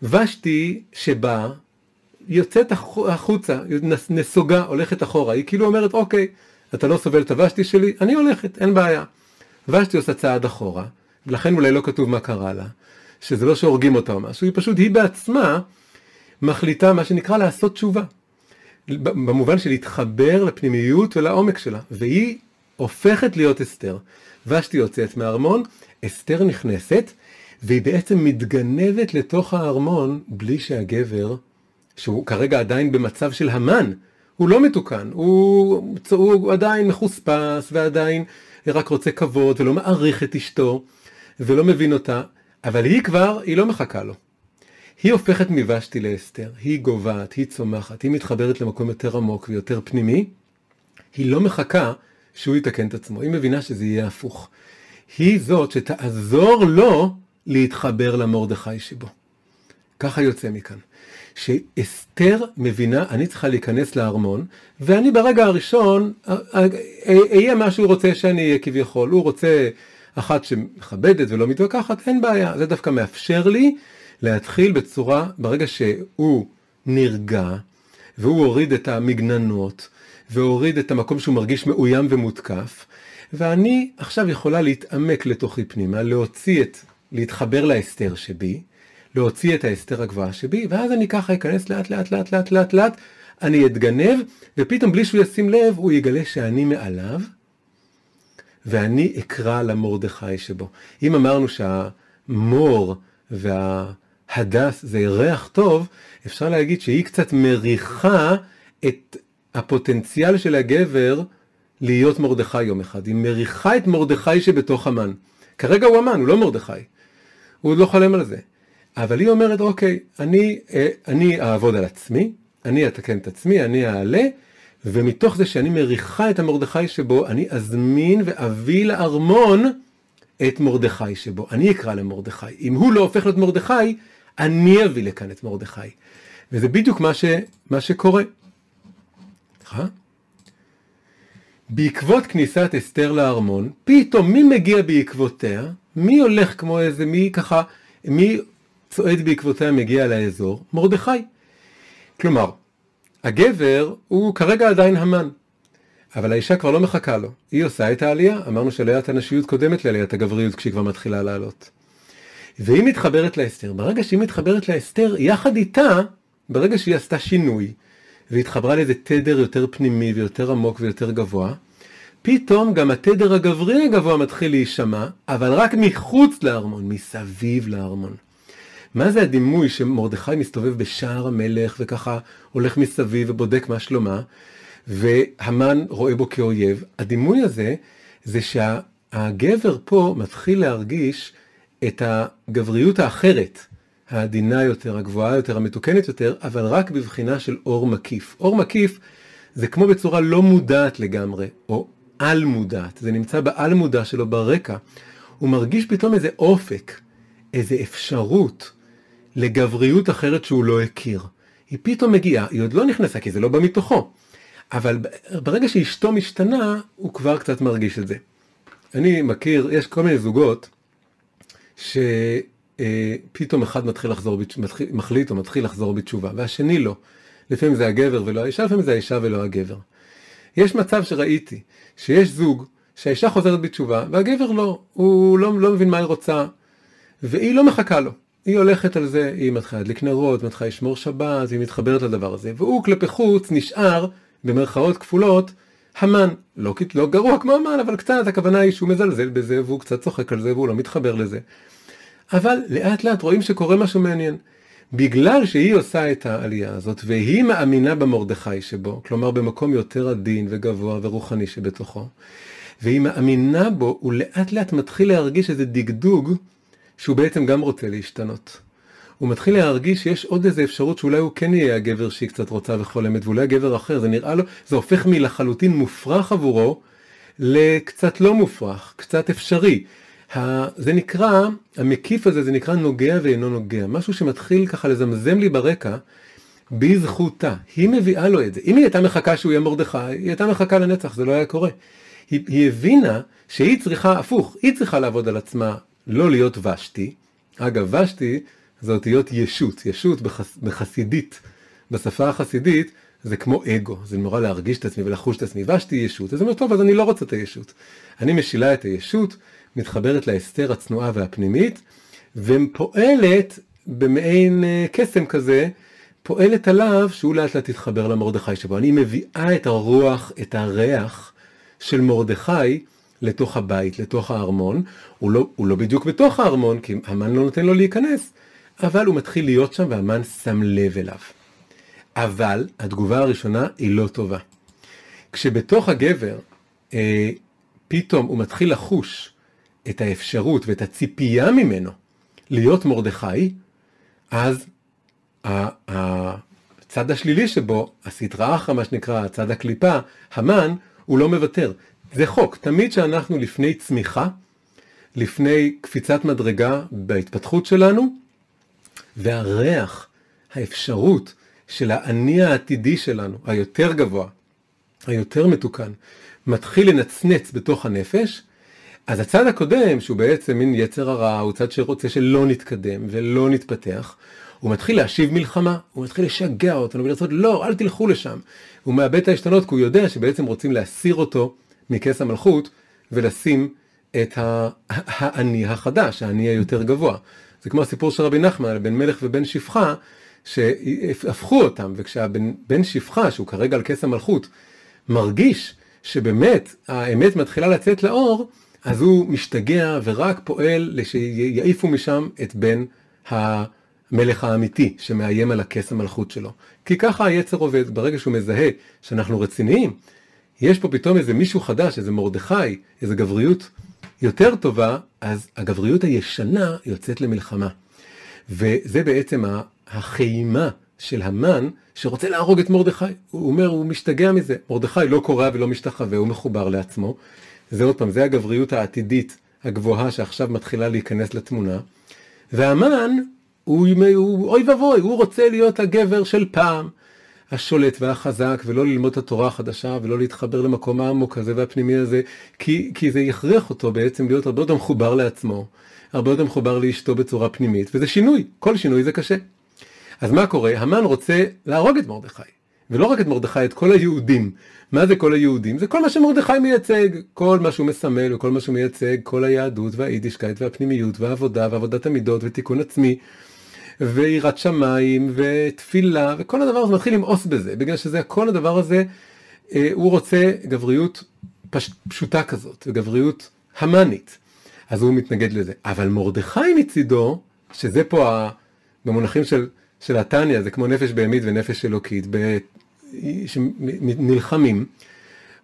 ושתי שבאה, יוצאת החוצה, נסוגה, הולכת אחורה, היא כאילו אומרת, אוקיי, אתה לא סובל את הוושתי שלי, אני הולכת, אין בעיה. ושתי עושה צעד אחורה, ולכן אולי לא כתוב מה קרה לה, שזה לא שהורגים אותה או משהו, היא פשוט, היא בעצמה מחליטה מה שנקרא לעשות תשובה. במובן של להתחבר לפנימיות ולעומק שלה, והיא הופכת להיות אסתר. ושתי יוצאת מהארמון, אסתר נכנסת, והיא בעצם מתגנבת לתוך הארמון בלי שהגבר, שהוא כרגע עדיין במצב של המן, הוא לא מתוקן, הוא, הוא עדיין מחוספס ועדיין רק רוצה כבוד ולא מעריך את אשתו ולא מבין אותה, אבל היא כבר, היא לא מחכה לו. היא הופכת מוושתי לאסתר, היא גוועת, היא צומחת, היא מתחברת למקום יותר עמוק ויותר פנימי, היא לא מחכה שהוא יתקן את עצמו, היא מבינה שזה יהיה הפוך. היא זאת שתעזור לו להתחבר למרדכי שבו. ככה יוצא מכאן. שאסתר מבינה, אני צריכה להיכנס לארמון, ואני ברגע הראשון אהיה מה שהוא רוצה שאני אהיה כביכול. הוא רוצה אחת שמכבדת ולא מתווכחת, אין בעיה. זה דווקא מאפשר לי להתחיל בצורה, ברגע שהוא נרגע, והוא הוריד את המגננות, והוריד את המקום שהוא מרגיש מאוים ומותקף, ואני עכשיו יכולה להתעמק לתוכי פנימה, להוציא את, להתחבר להסתר שבי, להוציא את ההסתר הגבוהה שבי, ואז אני ככה אכנס לאט לאט לאט לאט לאט לאט, אני אתגנב, ופתאום בלי שהוא ישים לב, הוא יגלה שאני מעליו, ואני אקרא למרדכי שבו. אם אמרנו שהמור וההדס זה ריח טוב, אפשר להגיד שהיא קצת מריחה את הפוטנציאל של הגבר להיות מרדכי יום אחד. היא מריחה את מרדכי שבתוך המן. כרגע הוא המן, הוא לא מרדכי. הוא עוד לא חולם על זה. אבל היא אומרת, אוקיי, אני, אה, אני אעבוד על עצמי, אני אתקן את עצמי, אני אעלה, ומתוך זה שאני מריחה את המרדכי שבו, אני אזמין ואביא לארמון את מרדכי שבו. אני אקרא למרדכי. אם הוא לא הופך להיות מרדכי, אני אביא לכאן את מרדכי. וזה בדיוק מה, ש, מה שקורה. סליחה? בעקבות כניסת אסתר לארמון, פתאום מי מגיע בעקבותיה? מי הולך כמו איזה, מי ככה, מי צועד בעקבותיה מגיע לאזור? מרדכי. כלומר, הגבר הוא כרגע עדיין המן, אבל האישה כבר לא מחכה לו, היא עושה את העלייה, אמרנו שעליית הנשיות קודמת לעליית הגבריות כשהיא כבר מתחילה לעלות. והיא מתחברת לאסתר, ברגע שהיא מתחברת לאסתר, יחד איתה, ברגע שהיא עשתה שינוי, והתחברה לאיזה תדר יותר פנימי ויותר עמוק ויותר גבוה, פתאום גם התדר הגברי הגבוה מתחיל להישמע, אבל רק מחוץ לארמון, מסביב לארמון. מה זה הדימוי שמרדכי מסתובב בשער המלך וככה הולך מסביב ובודק מה שלומה, והמן רואה בו כאויב? הדימוי הזה זה שהגבר פה מתחיל להרגיש את הגבריות האחרת, העדינה יותר, הגבוהה יותר, המתוקנת יותר, אבל רק בבחינה של אור מקיף. אור מקיף זה כמו בצורה לא מודעת לגמרי, או על מודעת, זה נמצא בעל מודע שלו ברקע. הוא מרגיש פתאום איזה אופק, איזה אפשרות לגבריות אחרת שהוא לא הכיר. היא פתאום מגיעה, היא עוד לא נכנסה כי זה לא בא מתוכו, אבל ברגע שאשתו משתנה, הוא כבר קצת מרגיש את זה. אני מכיר, יש כל מיני זוגות שפתאום אחד מתחיל לחזור, מחליט או מתחיל לחזור בתשובה, והשני לא. לפעמים זה הגבר ולא האישה, לפעמים זה האישה ולא הגבר. יש מצב שראיתי, שיש זוג שהאישה חוזרת בתשובה והגבר לא, הוא לא, לא מבין מה היא רוצה, והיא לא מחכה לו. היא הולכת על זה, היא מתחילה להדליק נרות, מתחילה לשמור שבת, היא מתחברת לדבר הזה, והוא כלפי חוץ נשאר, במרכאות כפולות, המן. לא, לא גרוע כמו המן, אבל קצת, הכוונה היא שהוא מזלזל בזה, והוא קצת צוחק על זה, והוא לא מתחבר לזה. אבל לאט לאט רואים שקורה משהו מעניין. בגלל שהיא עושה את העלייה הזאת, והיא מאמינה במרדכי שבו, כלומר במקום יותר עדין וגבוה ורוחני שבתוכו, והיא מאמינה בו, הוא לאט לאט מתחיל להרגיש איזה דגדוג שהוא בעצם גם רוצה להשתנות. הוא מתחיל להרגיש שיש עוד איזה אפשרות שאולי הוא כן יהיה הגבר שהיא קצת רוצה וחולמת, ואולי הגבר אחר, זה נראה לו, זה הופך מלחלוטין מופרך עבורו, לקצת לא מופרך, קצת אפשרי. זה נקרא, המקיף הזה זה נקרא נוגע ואינו נוגע, משהו שמתחיל ככה לזמזם לי ברקע, בזכותה, היא מביאה לו את זה. אם היא הייתה מחכה שהוא יהיה מרדכי, היא הייתה מחכה לנצח, זה לא היה קורה. היא, היא הבינה שהיא צריכה, הפוך, היא צריכה לעבוד על עצמה, לא להיות ושתי. אגב, ושתי זה אותיות ישות, ישות בחס, בחסידית, בשפה החסידית, זה כמו אגו, זה נורא להרגיש את עצמי ולחוש את עצמי, ושתי ישות, אז אני אומר, טוב, אז אני לא רוצה את הישות. אני משילה את הישות, מתחברת להסתר הצנועה והפנימית, ופועלת במעין אה, קסם כזה, פועלת עליו שהוא לאט לאט יתחבר למרדכי שבו. אני מביאה את הרוח, את הריח של מרדכי לתוך הבית, לתוך הארמון. הוא לא, הוא לא בדיוק בתוך הארמון, כי המן לא נותן לו להיכנס, אבל הוא מתחיל להיות שם והמן שם לב אליו. אבל התגובה הראשונה היא לא טובה. כשבתוך הגבר אה, פתאום הוא מתחיל לחוש את האפשרות ואת הציפייה ממנו להיות מרדכי, אז הצד השלילי שבו, הסטרא אחרא, מה שנקרא, הצד הקליפה, המן, הוא לא מוותר. זה חוק, תמיד שאנחנו לפני צמיחה, לפני קפיצת מדרגה בהתפתחות שלנו, והריח, האפשרות של האני העתידי שלנו, היותר גבוה, היותר מתוקן, מתחיל לנצנץ בתוך הנפש, אז הצד הקודם, שהוא בעצם מין יצר הרע, הוא צד שרוצה שלא נתקדם ולא נתפתח, הוא מתחיל להשיב מלחמה, הוא מתחיל לשגע אותנו ולרצות, לא, אל תלכו לשם. הוא מאבד את העשתונות כי הוא יודע שבעצם רוצים להסיר אותו מכס המלכות ולשים את האני החדש, האני היותר גבוה. זה כמו הסיפור של רבי נחמן, בן מלך ובן שפחה, שהפכו אותם, וכשהבן שפחה, שהוא כרגע על כס המלכות, מרגיש שבאמת האמת מתחילה לצאת לאור, אז הוא משתגע ורק פועל שיעיפו משם את בן המלך האמיתי שמאיים על הכס המלכות שלו. כי ככה היצר עובד, ברגע שהוא מזהה שאנחנו רציניים, יש פה פתאום איזה מישהו חדש, איזה מרדכי, איזה גבריות יותר טובה, אז הגבריות הישנה יוצאת למלחמה. וזה בעצם החיימה של המן שרוצה להרוג את מרדכי. הוא אומר, הוא משתגע מזה. מרדכי לא קורא ולא משתחווה, הוא מחובר לעצמו. זה עוד פעם, זה הגבריות העתידית הגבוהה שעכשיו מתחילה להיכנס לתמונה. והמן, הוא, הוא אוי ואבוי, הוא רוצה להיות הגבר של פעם. השולט והחזק, ולא ללמוד את התורה החדשה, ולא להתחבר למקום העמוק הזה והפנימי הזה, כי, כי זה יכריח אותו בעצם להיות הרבה יותר מחובר לעצמו, הרבה יותר מחובר לאשתו בצורה פנימית, וזה שינוי, כל שינוי זה קשה. אז מה קורה? המן רוצה להרוג את מרדכי. ולא רק את מרדכי, את כל היהודים. מה זה כל היהודים? זה כל מה שמרדכי מייצג, כל מה שהוא מסמל וכל מה שהוא מייצג, כל היהדות והיידישקייט והפנימיות והעבודה ועבודת המידות ותיקון עצמי ויראת שמיים ותפילה וכל הדבר הזה מתחיל למאוס בזה, בגלל שזה כל הדבר הזה, אה, הוא רוצה גבריות פש, פשוטה כזאת, וגבריות המאנית. אז הוא מתנגד לזה. אבל מרדכי מצידו, שזה פה ה, במונחים של, של התניא, זה כמו נפש בהמית ונפש אלוקית, ב, שנלחמים,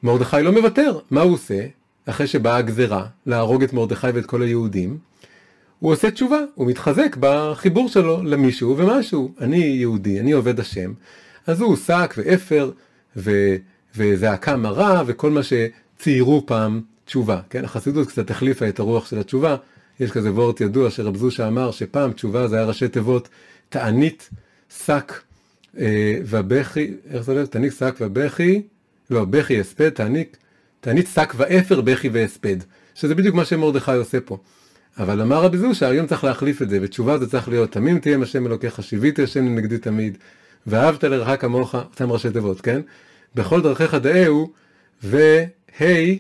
מרדכי לא מוותר. מה הוא עושה? אחרי שבאה הגזרה להרוג את מרדכי ואת כל היהודים, הוא עושה תשובה, הוא מתחזק בחיבור שלו למישהו ומשהו. אני יהודי, אני עובד השם, אז הוא שק ואפר ו... וזעקה מרה וכל מה שציירו פעם תשובה. כן, החסידות קצת החליפה את הרוח של התשובה. יש כזה וורט ידוע שרב זושה אמר שפעם תשובה זה היה ראשי תיבות תענית, שק אה, ובכי, איך זה הולך? תעניק שק ובכי, לא, בכי הספד, תענית שק ואפר, בכי והספד. שזה בדיוק מה שמרדכי עושה פה. אבל אמר רבי זושה, היום צריך להחליף את זה, ותשובה זה צריך להיות, תמים תהיה השם אלוקיך, שיוויתי השם לנגדי תמיד, ואהבת לרעך כמוך, אותם ראשי תיבות, כן? בכל דרכיך דאהו, והי,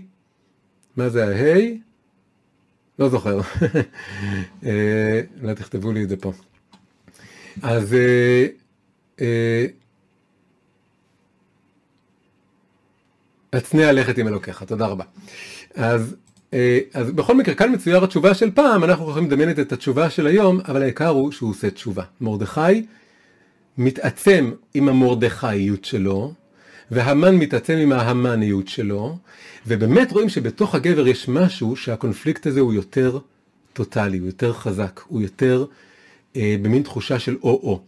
מה זה ההי? לא זוכר. אה, אולי תכתבו לי את זה פה. אז הצנע אה, לכת עם אלוקיך, תודה רבה. אז אה, אז בכל מקרה, כאן מצויר התשובה של פעם, אנחנו יכולים לדמיין את התשובה של היום, אבל העיקר הוא שהוא עושה תשובה. מרדכי מתעצם עם המרדכיות שלו, והמן מתעצם עם ההמניות שלו, ובאמת רואים שבתוך הגבר יש משהו שהקונפליקט הזה הוא יותר טוטאלי, הוא יותר חזק, הוא יותר אה, במין תחושה של או-או.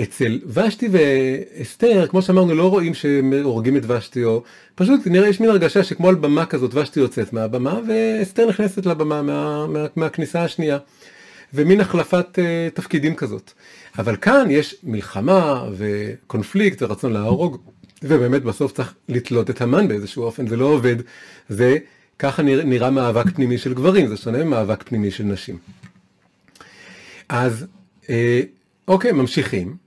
אצל ושתי ואסתר, כמו שאמרנו, לא רואים שהורגים את ושתי, או פשוט נראה, יש מין הרגשה שכמו על במה כזאת, ושתי יוצאת מהבמה, ואסתר נכנסת לבמה מה, מה, מהכניסה השנייה. ומין החלפת uh, תפקידים כזאת. אבל כאן יש מלחמה וקונפליקט ורצון להרוג, ובאמת בסוף צריך לתלות את המן באיזשהו אופן, זה לא עובד, זה ככה נראה, נראה מאבק פנימי של גברים, זה שונה ממאבק פנימי של נשים. אז אה, אוקיי, ממשיכים.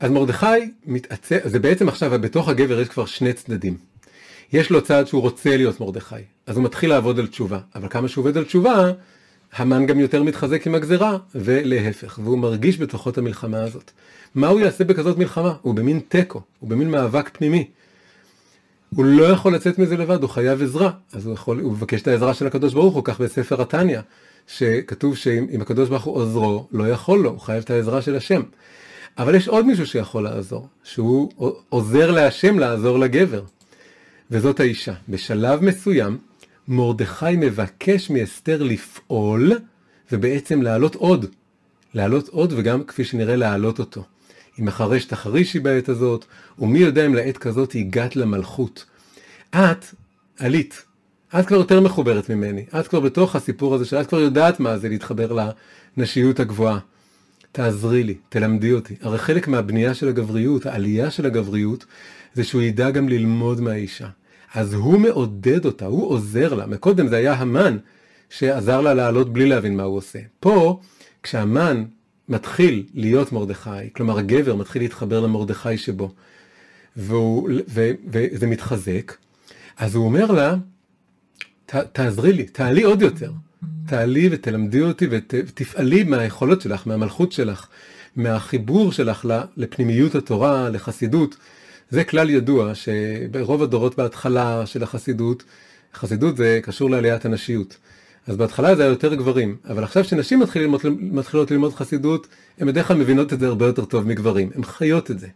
אז מרדכי מתעצב, זה בעצם עכשיו בתוך הגבר יש כבר שני צדדים. יש לו צד שהוא רוצה להיות מרדכי, אז הוא מתחיל לעבוד על תשובה, אבל כמה שהוא עובד על תשובה, המן גם יותר מתחזק עם הגזרה, ולהפך, והוא מרגיש בתוכו את המלחמה הזאת. מה הוא יעשה בכזאת מלחמה? הוא במין תיקו, הוא במין מאבק פנימי. הוא לא יכול לצאת מזה לבד, הוא חייב עזרה, אז הוא, יכול, הוא מבקש את העזרה של הקדוש ברוך הוא, כך בספר התניא, שכתוב שאם הקדוש ברוך הוא עוזרו, לא יכול לו, הוא חייב את העזרה של השם. אבל יש עוד מישהו שיכול לעזור, שהוא עוזר להשם לעזור לגבר, וזאת האישה. בשלב מסוים, מרדכי מבקש מאסתר לפעול, ובעצם להעלות עוד. להעלות עוד, וגם כפי שנראה להעלות אותו. היא מחרש תחרישי בעת הזאת, ומי יודע אם לעת כזאת הגעת למלכות. את עלית, את כבר יותר מחוברת ממני, את כבר בתוך הסיפור הזה שאת כבר יודעת מה זה להתחבר לנשיות הגבוהה. תעזרי לי, תלמדי אותי. הרי חלק מהבנייה של הגבריות, העלייה של הגבריות, זה שהוא ידע גם ללמוד מהאישה. אז הוא מעודד אותה, הוא עוזר לה. מקודם זה היה המן שעזר לה לעלות בלי להבין מה הוא עושה. פה, כשהמן מתחיל להיות מרדכי, כלומר הגבר מתחיל להתחבר למרדכי שבו, והוא, ו, וזה מתחזק, אז הוא אומר לה, ת, תעזרי לי, תעלי עוד יותר. תעלי ותלמדי אותי ותפעלי מהיכולות שלך, מהמלכות שלך, מהחיבור שלך לפנימיות התורה, לחסידות. זה כלל ידוע שברוב הדורות בהתחלה של החסידות, חסידות זה קשור לעליית הנשיות. אז בהתחלה זה היה יותר גברים, אבל עכשיו שנשים מתחילות, מתחילות ללמוד חסידות, הן בדרך כלל מבינות את זה הרבה יותר טוב מגברים, הן חיות את זה.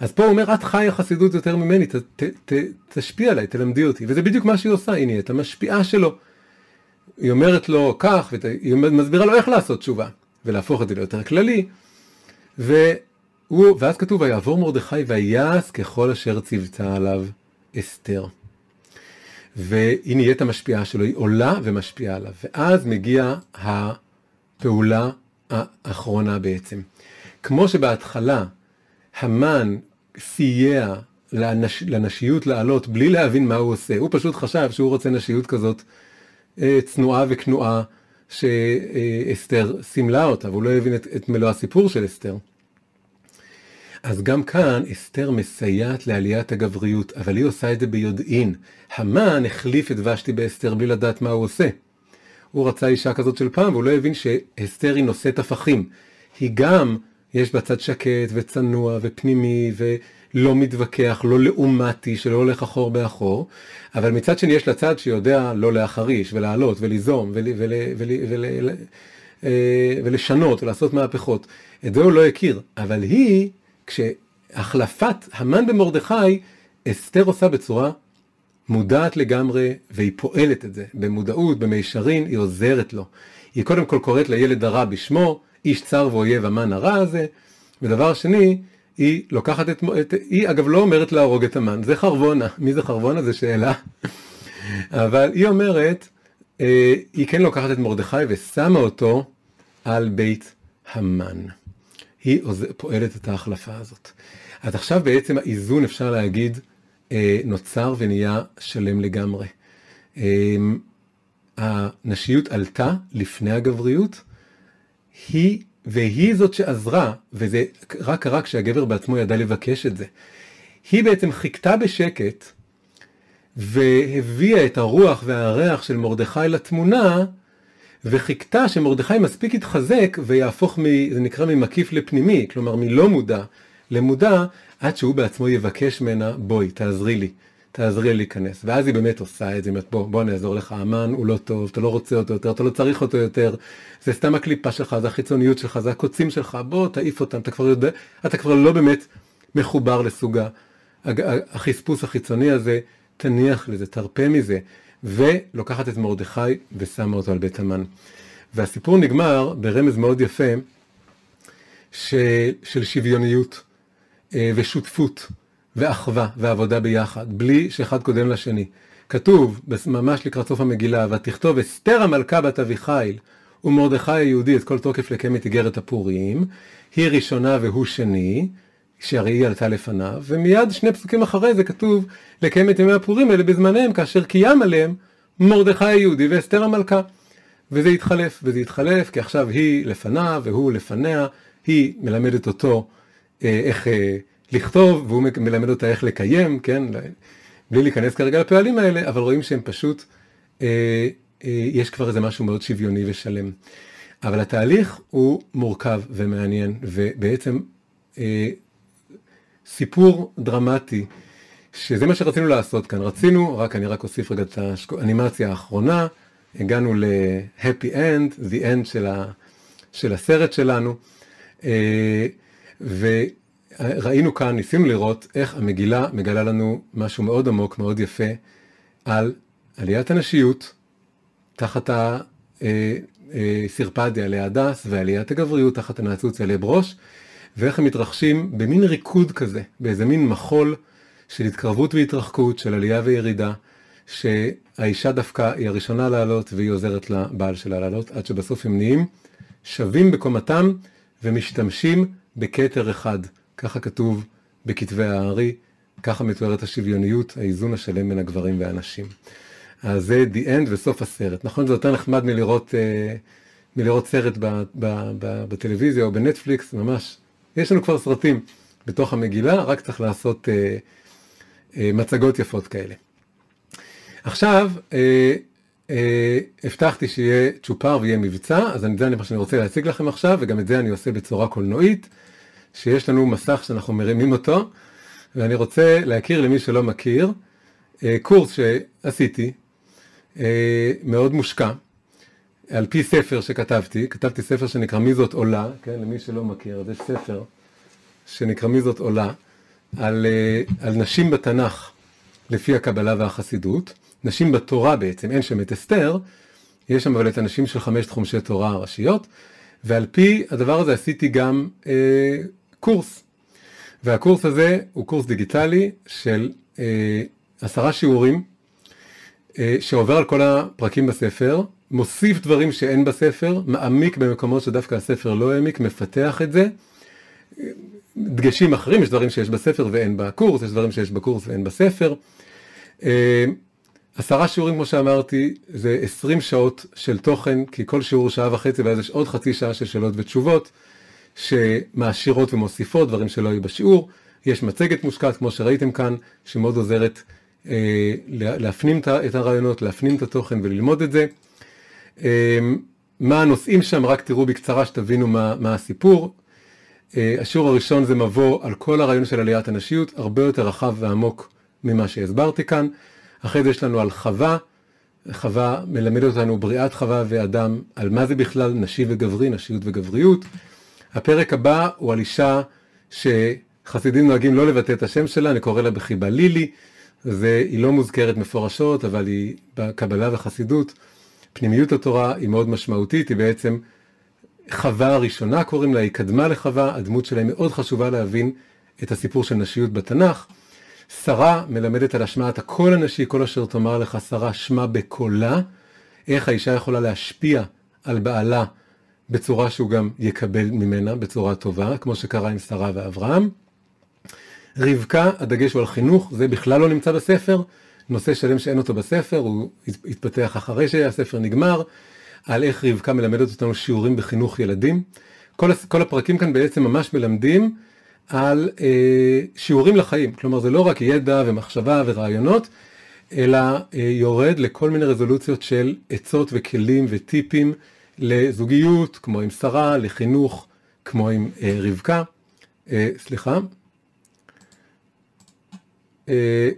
אז פה הוא אומר, את חיה חסידות יותר ממני, ת, ת, ת, תשפיע עליי, תלמדי אותי, וזה בדיוק מה שהיא עושה, היא נהיית המשפיעה שלו. היא אומרת לו כך, והיא מסבירה לו איך לעשות תשובה, ולהפוך את זה ליותר כללי, והוא, ואז כתוב, ויעבור מרדכי ויעש ככל אשר ציוותה עליו אסתר. והיא נהיית המשפיעה שלו, היא עולה ומשפיעה עליו. ואז מגיעה הפעולה האחרונה בעצם. כמו שבהתחלה המן סייע לנש, לנשיות לעלות בלי להבין מה הוא עושה. הוא פשוט חשב שהוא רוצה נשיות כזאת צנועה וכנועה שאסתר סימלה אותה, והוא לא הבין את, את מלוא הסיפור של אסתר. אז גם כאן אסתר מסייעת לעליית הגבריות, אבל היא עושה את זה ביודעין. המן החליף את ושתי באסתר בלי לדעת מה הוא עושה. הוא רצה אישה כזאת של פעם, והוא לא הבין שאסתר היא נושאת הפכים. היא גם, יש בה צד שקט וצנוע ופנימי ולא מתווכח, לא לעומתי, שלא הולך אחור באחור, אבל מצד שני יש לה צד שיודע לא להחריש ולעלות וליזום ול, ול, ול, ול, ול, אה, ולשנות ולעשות מהפכות. את זה הוא לא הכיר, אבל היא, כשהחלפת המן במרדכי, אסתר עושה בצורה מודעת לגמרי, והיא פועלת את זה במודעות, במישרין, היא עוזרת לו. היא קודם כל קוראת לילד הרע בשמו, איש צר ואויב המן הרע הזה, ודבר שני, היא לוקחת את, את... היא אגב לא אומרת להרוג את המן, זה חרבונה. מי זה חרבונה? זו שאלה. אבל היא אומרת, אה, היא כן לוקחת את מרדכי ושמה אותו על בית המן. היא פועלת את ההחלפה הזאת. אז עכשיו בעצם האיזון אפשר להגיד אה, נוצר ונהיה שלם לגמרי. אה, הנשיות עלתה לפני הגבריות, היא, והיא זאת שעזרה, וזה רק קרה כשהגבר בעצמו ידע לבקש את זה. היא בעצם חיכתה בשקט, והביאה את הרוח והריח של מרדכי לתמונה, וחיכתה שמרדכי מספיק יתחזק ויהפוך, מ, זה נקרא ממקיף לפנימי, כלומר מלא מודע למודע, עד שהוא בעצמו יבקש ממנה, בואי, תעזרי לי, תעזרי לי להיכנס. ואז היא באמת עושה את זה, אומרת, בוא, בוא אני אעזור לך, המן הוא לא טוב, אתה לא רוצה אותו יותר, אתה לא צריך אותו יותר, זה סתם הקליפה שלך, זה החיצוניות שלך, זה הקוצים שלך, בוא תעיף אותם, אתה כבר יודע, אתה כבר לא באמת מחובר לסוג החספוס החיצוני הזה, תניח לזה, תרפה מזה, ולוקחת את מרדכי ושמה אותו על בית המן. והסיפור נגמר ברמז מאוד יפה של, של שוויוניות. אה, ושותפות ואחווה ועבודה ביחד, בלי שאחד קודם לשני. כתוב ממש לקראת סוף המגילה, ותכתוב אסתר המלכה בת אביחיל ומרדכי היהודי את כל תוקף לקיים את איגרת הפורים, היא ראשונה והוא שני, שהרי היא עלתה לפניו, ומיד שני פסוקים אחרי זה כתוב לקיים את ימי הפורים האלה בזמניהם, כאשר קיים עליהם מרדכי היהודי ואסתר המלכה. וזה התחלף, וזה התחלף, כי עכשיו היא לפניו והוא לפניה, היא מלמדת אותו אה, איך אה, לכתוב, והוא מלמד אותה איך לקיים, כן? בלי להיכנס כרגע לפעלים האלה, אבל רואים שהם פשוט, אה, יש כבר איזה משהו מאוד שוויוני ושלם. אבל התהליך הוא מורכב ומעניין, ובעצם סיפור דרמטי, שזה מה שרצינו לעשות כאן. רצינו, רק אני רק אוסיף רגע את האנימציה האחרונה, הגענו ל-happy end, the end של, ה, של הסרט שלנו, וראינו כאן, ניסינו לראות איך המגילה מגלה לנו משהו מאוד עמוק, מאוד יפה, על עליית הנשיות, תחת הסירפדיה אה, אה, להדס, ועליית הגבריות תחת הנעצוץ עלי ברוש, ואיך הם מתרחשים במין ריקוד כזה, באיזה מין מחול של התקרבות והתרחקות, של עלייה וירידה, שהאישה דווקא היא הראשונה לעלות והיא עוזרת לבעל שלה לעלות, עד שבסוף הם נהיים שווים בקומתם ומשתמשים בכתר אחד. ככה כתוב בכתבי הארי, ככה מתוארת השוויוניות, האיזון השלם בין הגברים והנשים. אז זה the end וסוף הסרט. נכון, זה יותר נחמד מלראות, אה, מלראות סרט ב, ב, ב, בטלוויזיה או בנטפליקס, ממש. יש לנו כבר סרטים בתוך המגילה, רק צריך לעשות אה, אה, מצגות יפות כאלה. עכשיו, אה, אה, הבטחתי שיהיה צ'ופר ויהיה מבצע, אז זה מה שאני רוצה להציג לכם עכשיו, וגם את זה אני עושה בצורה קולנועית. שיש לנו מסך שאנחנו מרימים אותו, ואני רוצה להכיר למי שלא מכיר, אה, קורס שעשיתי, אה, מאוד מושקע, על פי ספר שכתבתי, כתבתי ספר שנקרא מי זאת עולה, כן, למי שלא מכיר, אז יש ספר שנקרא מי זאת עולה, על, אה, על נשים בתנ"ך לפי הקבלה והחסידות, נשים בתורה בעצם, אין שם את אסתר, יש שם אבל את הנשים של חמש תחומשי תורה הראשיות, ועל פי הדבר הזה עשיתי גם אה, קורס. והקורס הזה הוא קורס דיגיטלי של אה, עשרה שיעורים, אה, שעובר על כל הפרקים בספר, מוסיף דברים שאין בספר, מעמיק במקומות שדווקא הספר לא העמיק, מפתח את זה, דגשים אחרים, יש דברים שיש בספר ואין בקורס, יש דברים שיש בקורס ואין בספר. אה, עשרה שיעורים, כמו שאמרתי, זה עשרים שעות של תוכן, כי כל שיעור שעה וחצי, ואז יש עוד חצי שעה של שאלות ותשובות, שמעשירות ומוסיפות דברים שלא היו בשיעור. יש מצגת מושקעת, כמו שראיתם כאן, שמאוד עוזרת אה, להפנים את הרעיונות, להפנים את התוכן וללמוד את זה. אה, מה הנושאים שם, רק תראו בקצרה שתבינו מה, מה הסיפור. אה, השיעור הראשון זה מבוא על כל הרעיון של עליית הנשיות, הרבה יותר רחב ועמוק ממה שהסברתי כאן. אחרי זה יש לנו על חווה, חווה מלמד אותנו בריאת חווה ואדם, על מה זה בכלל נשי וגברי, נשיות וגבריות. הפרק הבא הוא על אישה שחסידים נוהגים לא לבטא את השם שלה, אני קורא לה בחיבה לילי, והיא לא מוזכרת מפורשות, אבל היא בקבלה וחסידות. פנימיות התורה היא מאוד משמעותית, היא בעצם חווה הראשונה קוראים לה, היא קדמה לחווה, הדמות שלהם מאוד חשובה להבין את הסיפור של נשיות בתנ"ך. שרה מלמדת על השמעת הקול הנשי, כל אשר תאמר לך שרה שמע בקולה, איך האישה יכולה להשפיע על בעלה בצורה שהוא גם יקבל ממנה בצורה טובה, כמו שקרה עם שרה ואברהם. רבקה, הדגש הוא על חינוך, זה בכלל לא נמצא בספר, נושא שלם שאין אותו בספר, הוא התפתח אחרי שהספר נגמר, על איך רבקה מלמדת אותנו שיעורים בחינוך ילדים. כל, כל הפרקים כאן בעצם ממש מלמדים על אה, שיעורים לחיים, כלומר זה לא רק ידע ומחשבה ורעיונות, אלא אה, יורד לכל מיני רזולוציות של עצות וכלים וטיפים לזוגיות, כמו עם שרה, לחינוך, כמו עם אה, רבקה. אה, סליחה. אה,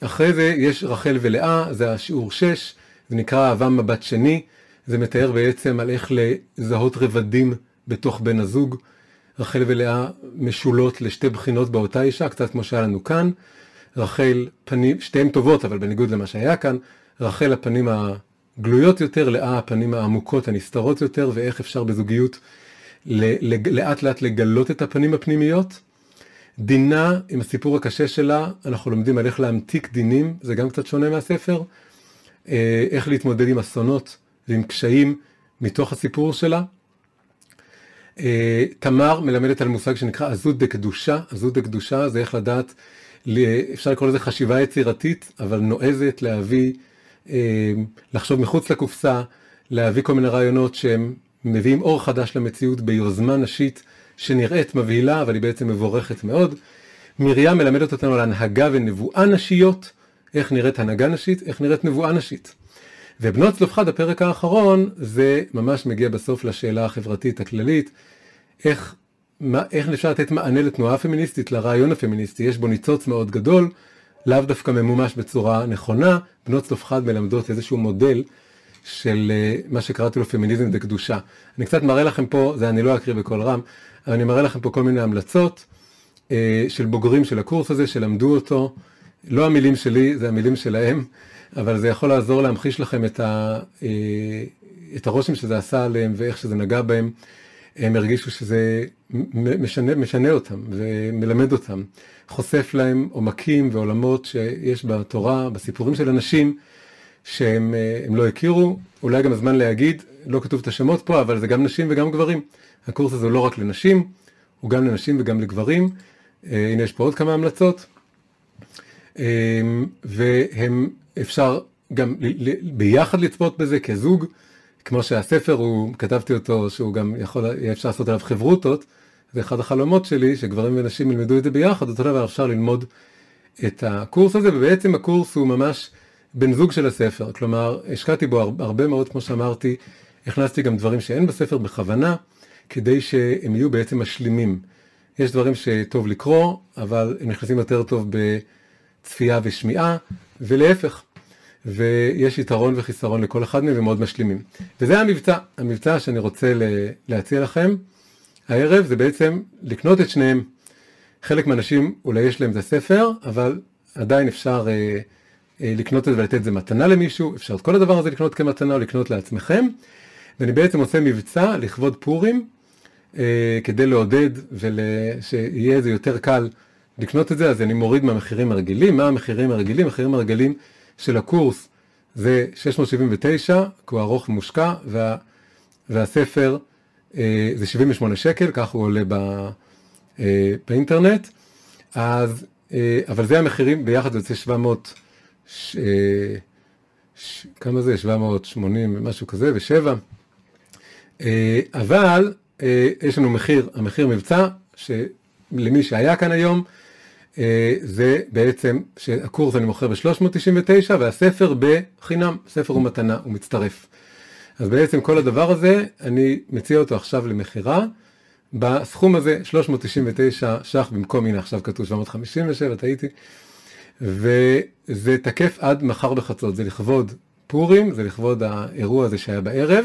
אחרי זה יש רחל ולאה, זה השיעור 6, זה נקרא אהבה מבט שני, זה מתאר בעצם על איך לזהות רבדים בתוך בן הזוג. רחל ולאה משולות לשתי בחינות באותה אישה, קצת כמו שהיה לנו כאן. רחל, פנים, שתיהן טובות, אבל בניגוד למה שהיה כאן, רחל הפנים הגלויות יותר, לאה הפנים העמוקות, הנסתרות יותר, ואיך אפשר בזוגיות לאט לאט לגלות את הפנים הפנימיות. דינה, עם הסיפור הקשה שלה, אנחנו לומדים על איך להמתיק דינים, זה גם קצת שונה מהספר. אה, איך להתמודד עם אסונות ועם קשיים מתוך הסיפור שלה. אה, תמר מלמדת על מושג שנקרא עזות דקדושה, עזות דקדושה זה איך לדעת, אפשר לקרוא לזה חשיבה יצירתית, אבל נועזת להביא, לחשוב מחוץ לקופסה, להביא כל מיני רעיונות שהם מביאים אור חדש למציאות ביוזמה נשית שנראית מבהילה, אבל היא בעצם מבורכת מאוד. מרים מלמדת אותנו על הנהגה ונבואה נשיות, איך נראית הנהגה נשית, איך נראית נבואה נשית. ובנות צלופחד, הפרק האחרון, זה ממש מגיע בסוף לשאלה החברתית הכללית, איך, מה, איך אפשר לתת מענה לתנועה פמיניסטית, לרעיון הפמיניסטי, יש בו ניצוץ מאוד גדול, לאו דווקא ממומש בצורה נכונה, בנות צלופחד מלמדות איזשהו מודל של אה, מה שקראתי לו פמיניזם דקדושה. אני קצת מראה לכם פה, זה אני לא אקריא בקול רם, אבל אני מראה לכם פה כל מיני המלצות אה, של בוגרים של הקורס הזה, שלמדו אותו, לא המילים שלי, זה המילים שלהם. אבל זה יכול לעזור להמחיש לכם את, ה, אה, את הרושם שזה עשה עליהם ואיך שזה נגע בהם. הם הרגישו שזה משנה, משנה אותם ומלמד אותם, חושף להם עומקים ועולמות שיש בתורה, בסיפורים של אנשים שהם אה, לא הכירו, אולי גם הזמן להגיד, לא כתוב את השמות פה, אבל זה גם נשים וגם גברים. הקורס הזה הוא לא רק לנשים, הוא גם לנשים וגם לגברים. אה, הנה יש פה עוד כמה המלצות. והם אפשר גם ביחד לצפות בזה כזוג, כמו שהספר הוא, כתבתי אותו, שהוא גם יכול, יהיה אפשר לעשות עליו חברותות, זה אחד החלומות שלי, שגברים ונשים ילמדו את זה ביחד, אותו דבר אפשר ללמוד את הקורס הזה, ובעצם הקורס הוא ממש בן זוג של הספר, כלומר, השקעתי בו הרבה מאוד, כמו שאמרתי, הכנסתי גם דברים שאין בספר בכוונה, כדי שהם יהיו בעצם משלימים. יש דברים שטוב לקרוא, אבל הם נכנסים יותר טוב בצפייה ושמיעה, ולהפך. ויש יתרון וחיסרון לכל אחד מהם ומאוד משלימים. וזה המבצע, המבצע שאני רוצה להציע לכם הערב זה בעצם לקנות את שניהם. חלק מהאנשים אולי יש להם את הספר, אבל עדיין אפשר אה, אה, לקנות את זה ולתת את זה מתנה למישהו, אפשר את כל הדבר הזה לקנות כמתנה או לקנות לעצמכם. ואני בעצם עושה מבצע לכבוד פורים, אה, כדי לעודד ושיהיה זה יותר קל לקנות את זה, אז אני מוריד מהמחירים הרגילים. מה המחירים הרגילים? המחירים הרגילים של הקורס זה 679, כי הוא ארוך ומושקע, וה, והספר אה, זה 78 שקל, כך הוא עולה ב, באינטרנט, אז, אבל זה המחירים, ביחד זה יוצא 700, ש, ש, כמה זה? 780 משהו כזה, ושבע. אבל יש לנו מחיר, המחיר מבצע, שלמי שהיה כאן היום, זה בעצם שהקורס אני מוכר ב-399 והספר בחינם, ספר הוא מתנה, הוא מצטרף. אז בעצם כל הדבר הזה, אני מציע אותו עכשיו למכירה. בסכום הזה 399 ש"ח במקום, הנה עכשיו כתוב 757, טעיתי. וזה תקף עד מחר בחצות, זה לכבוד פורים, זה לכבוד האירוע הזה שהיה בערב.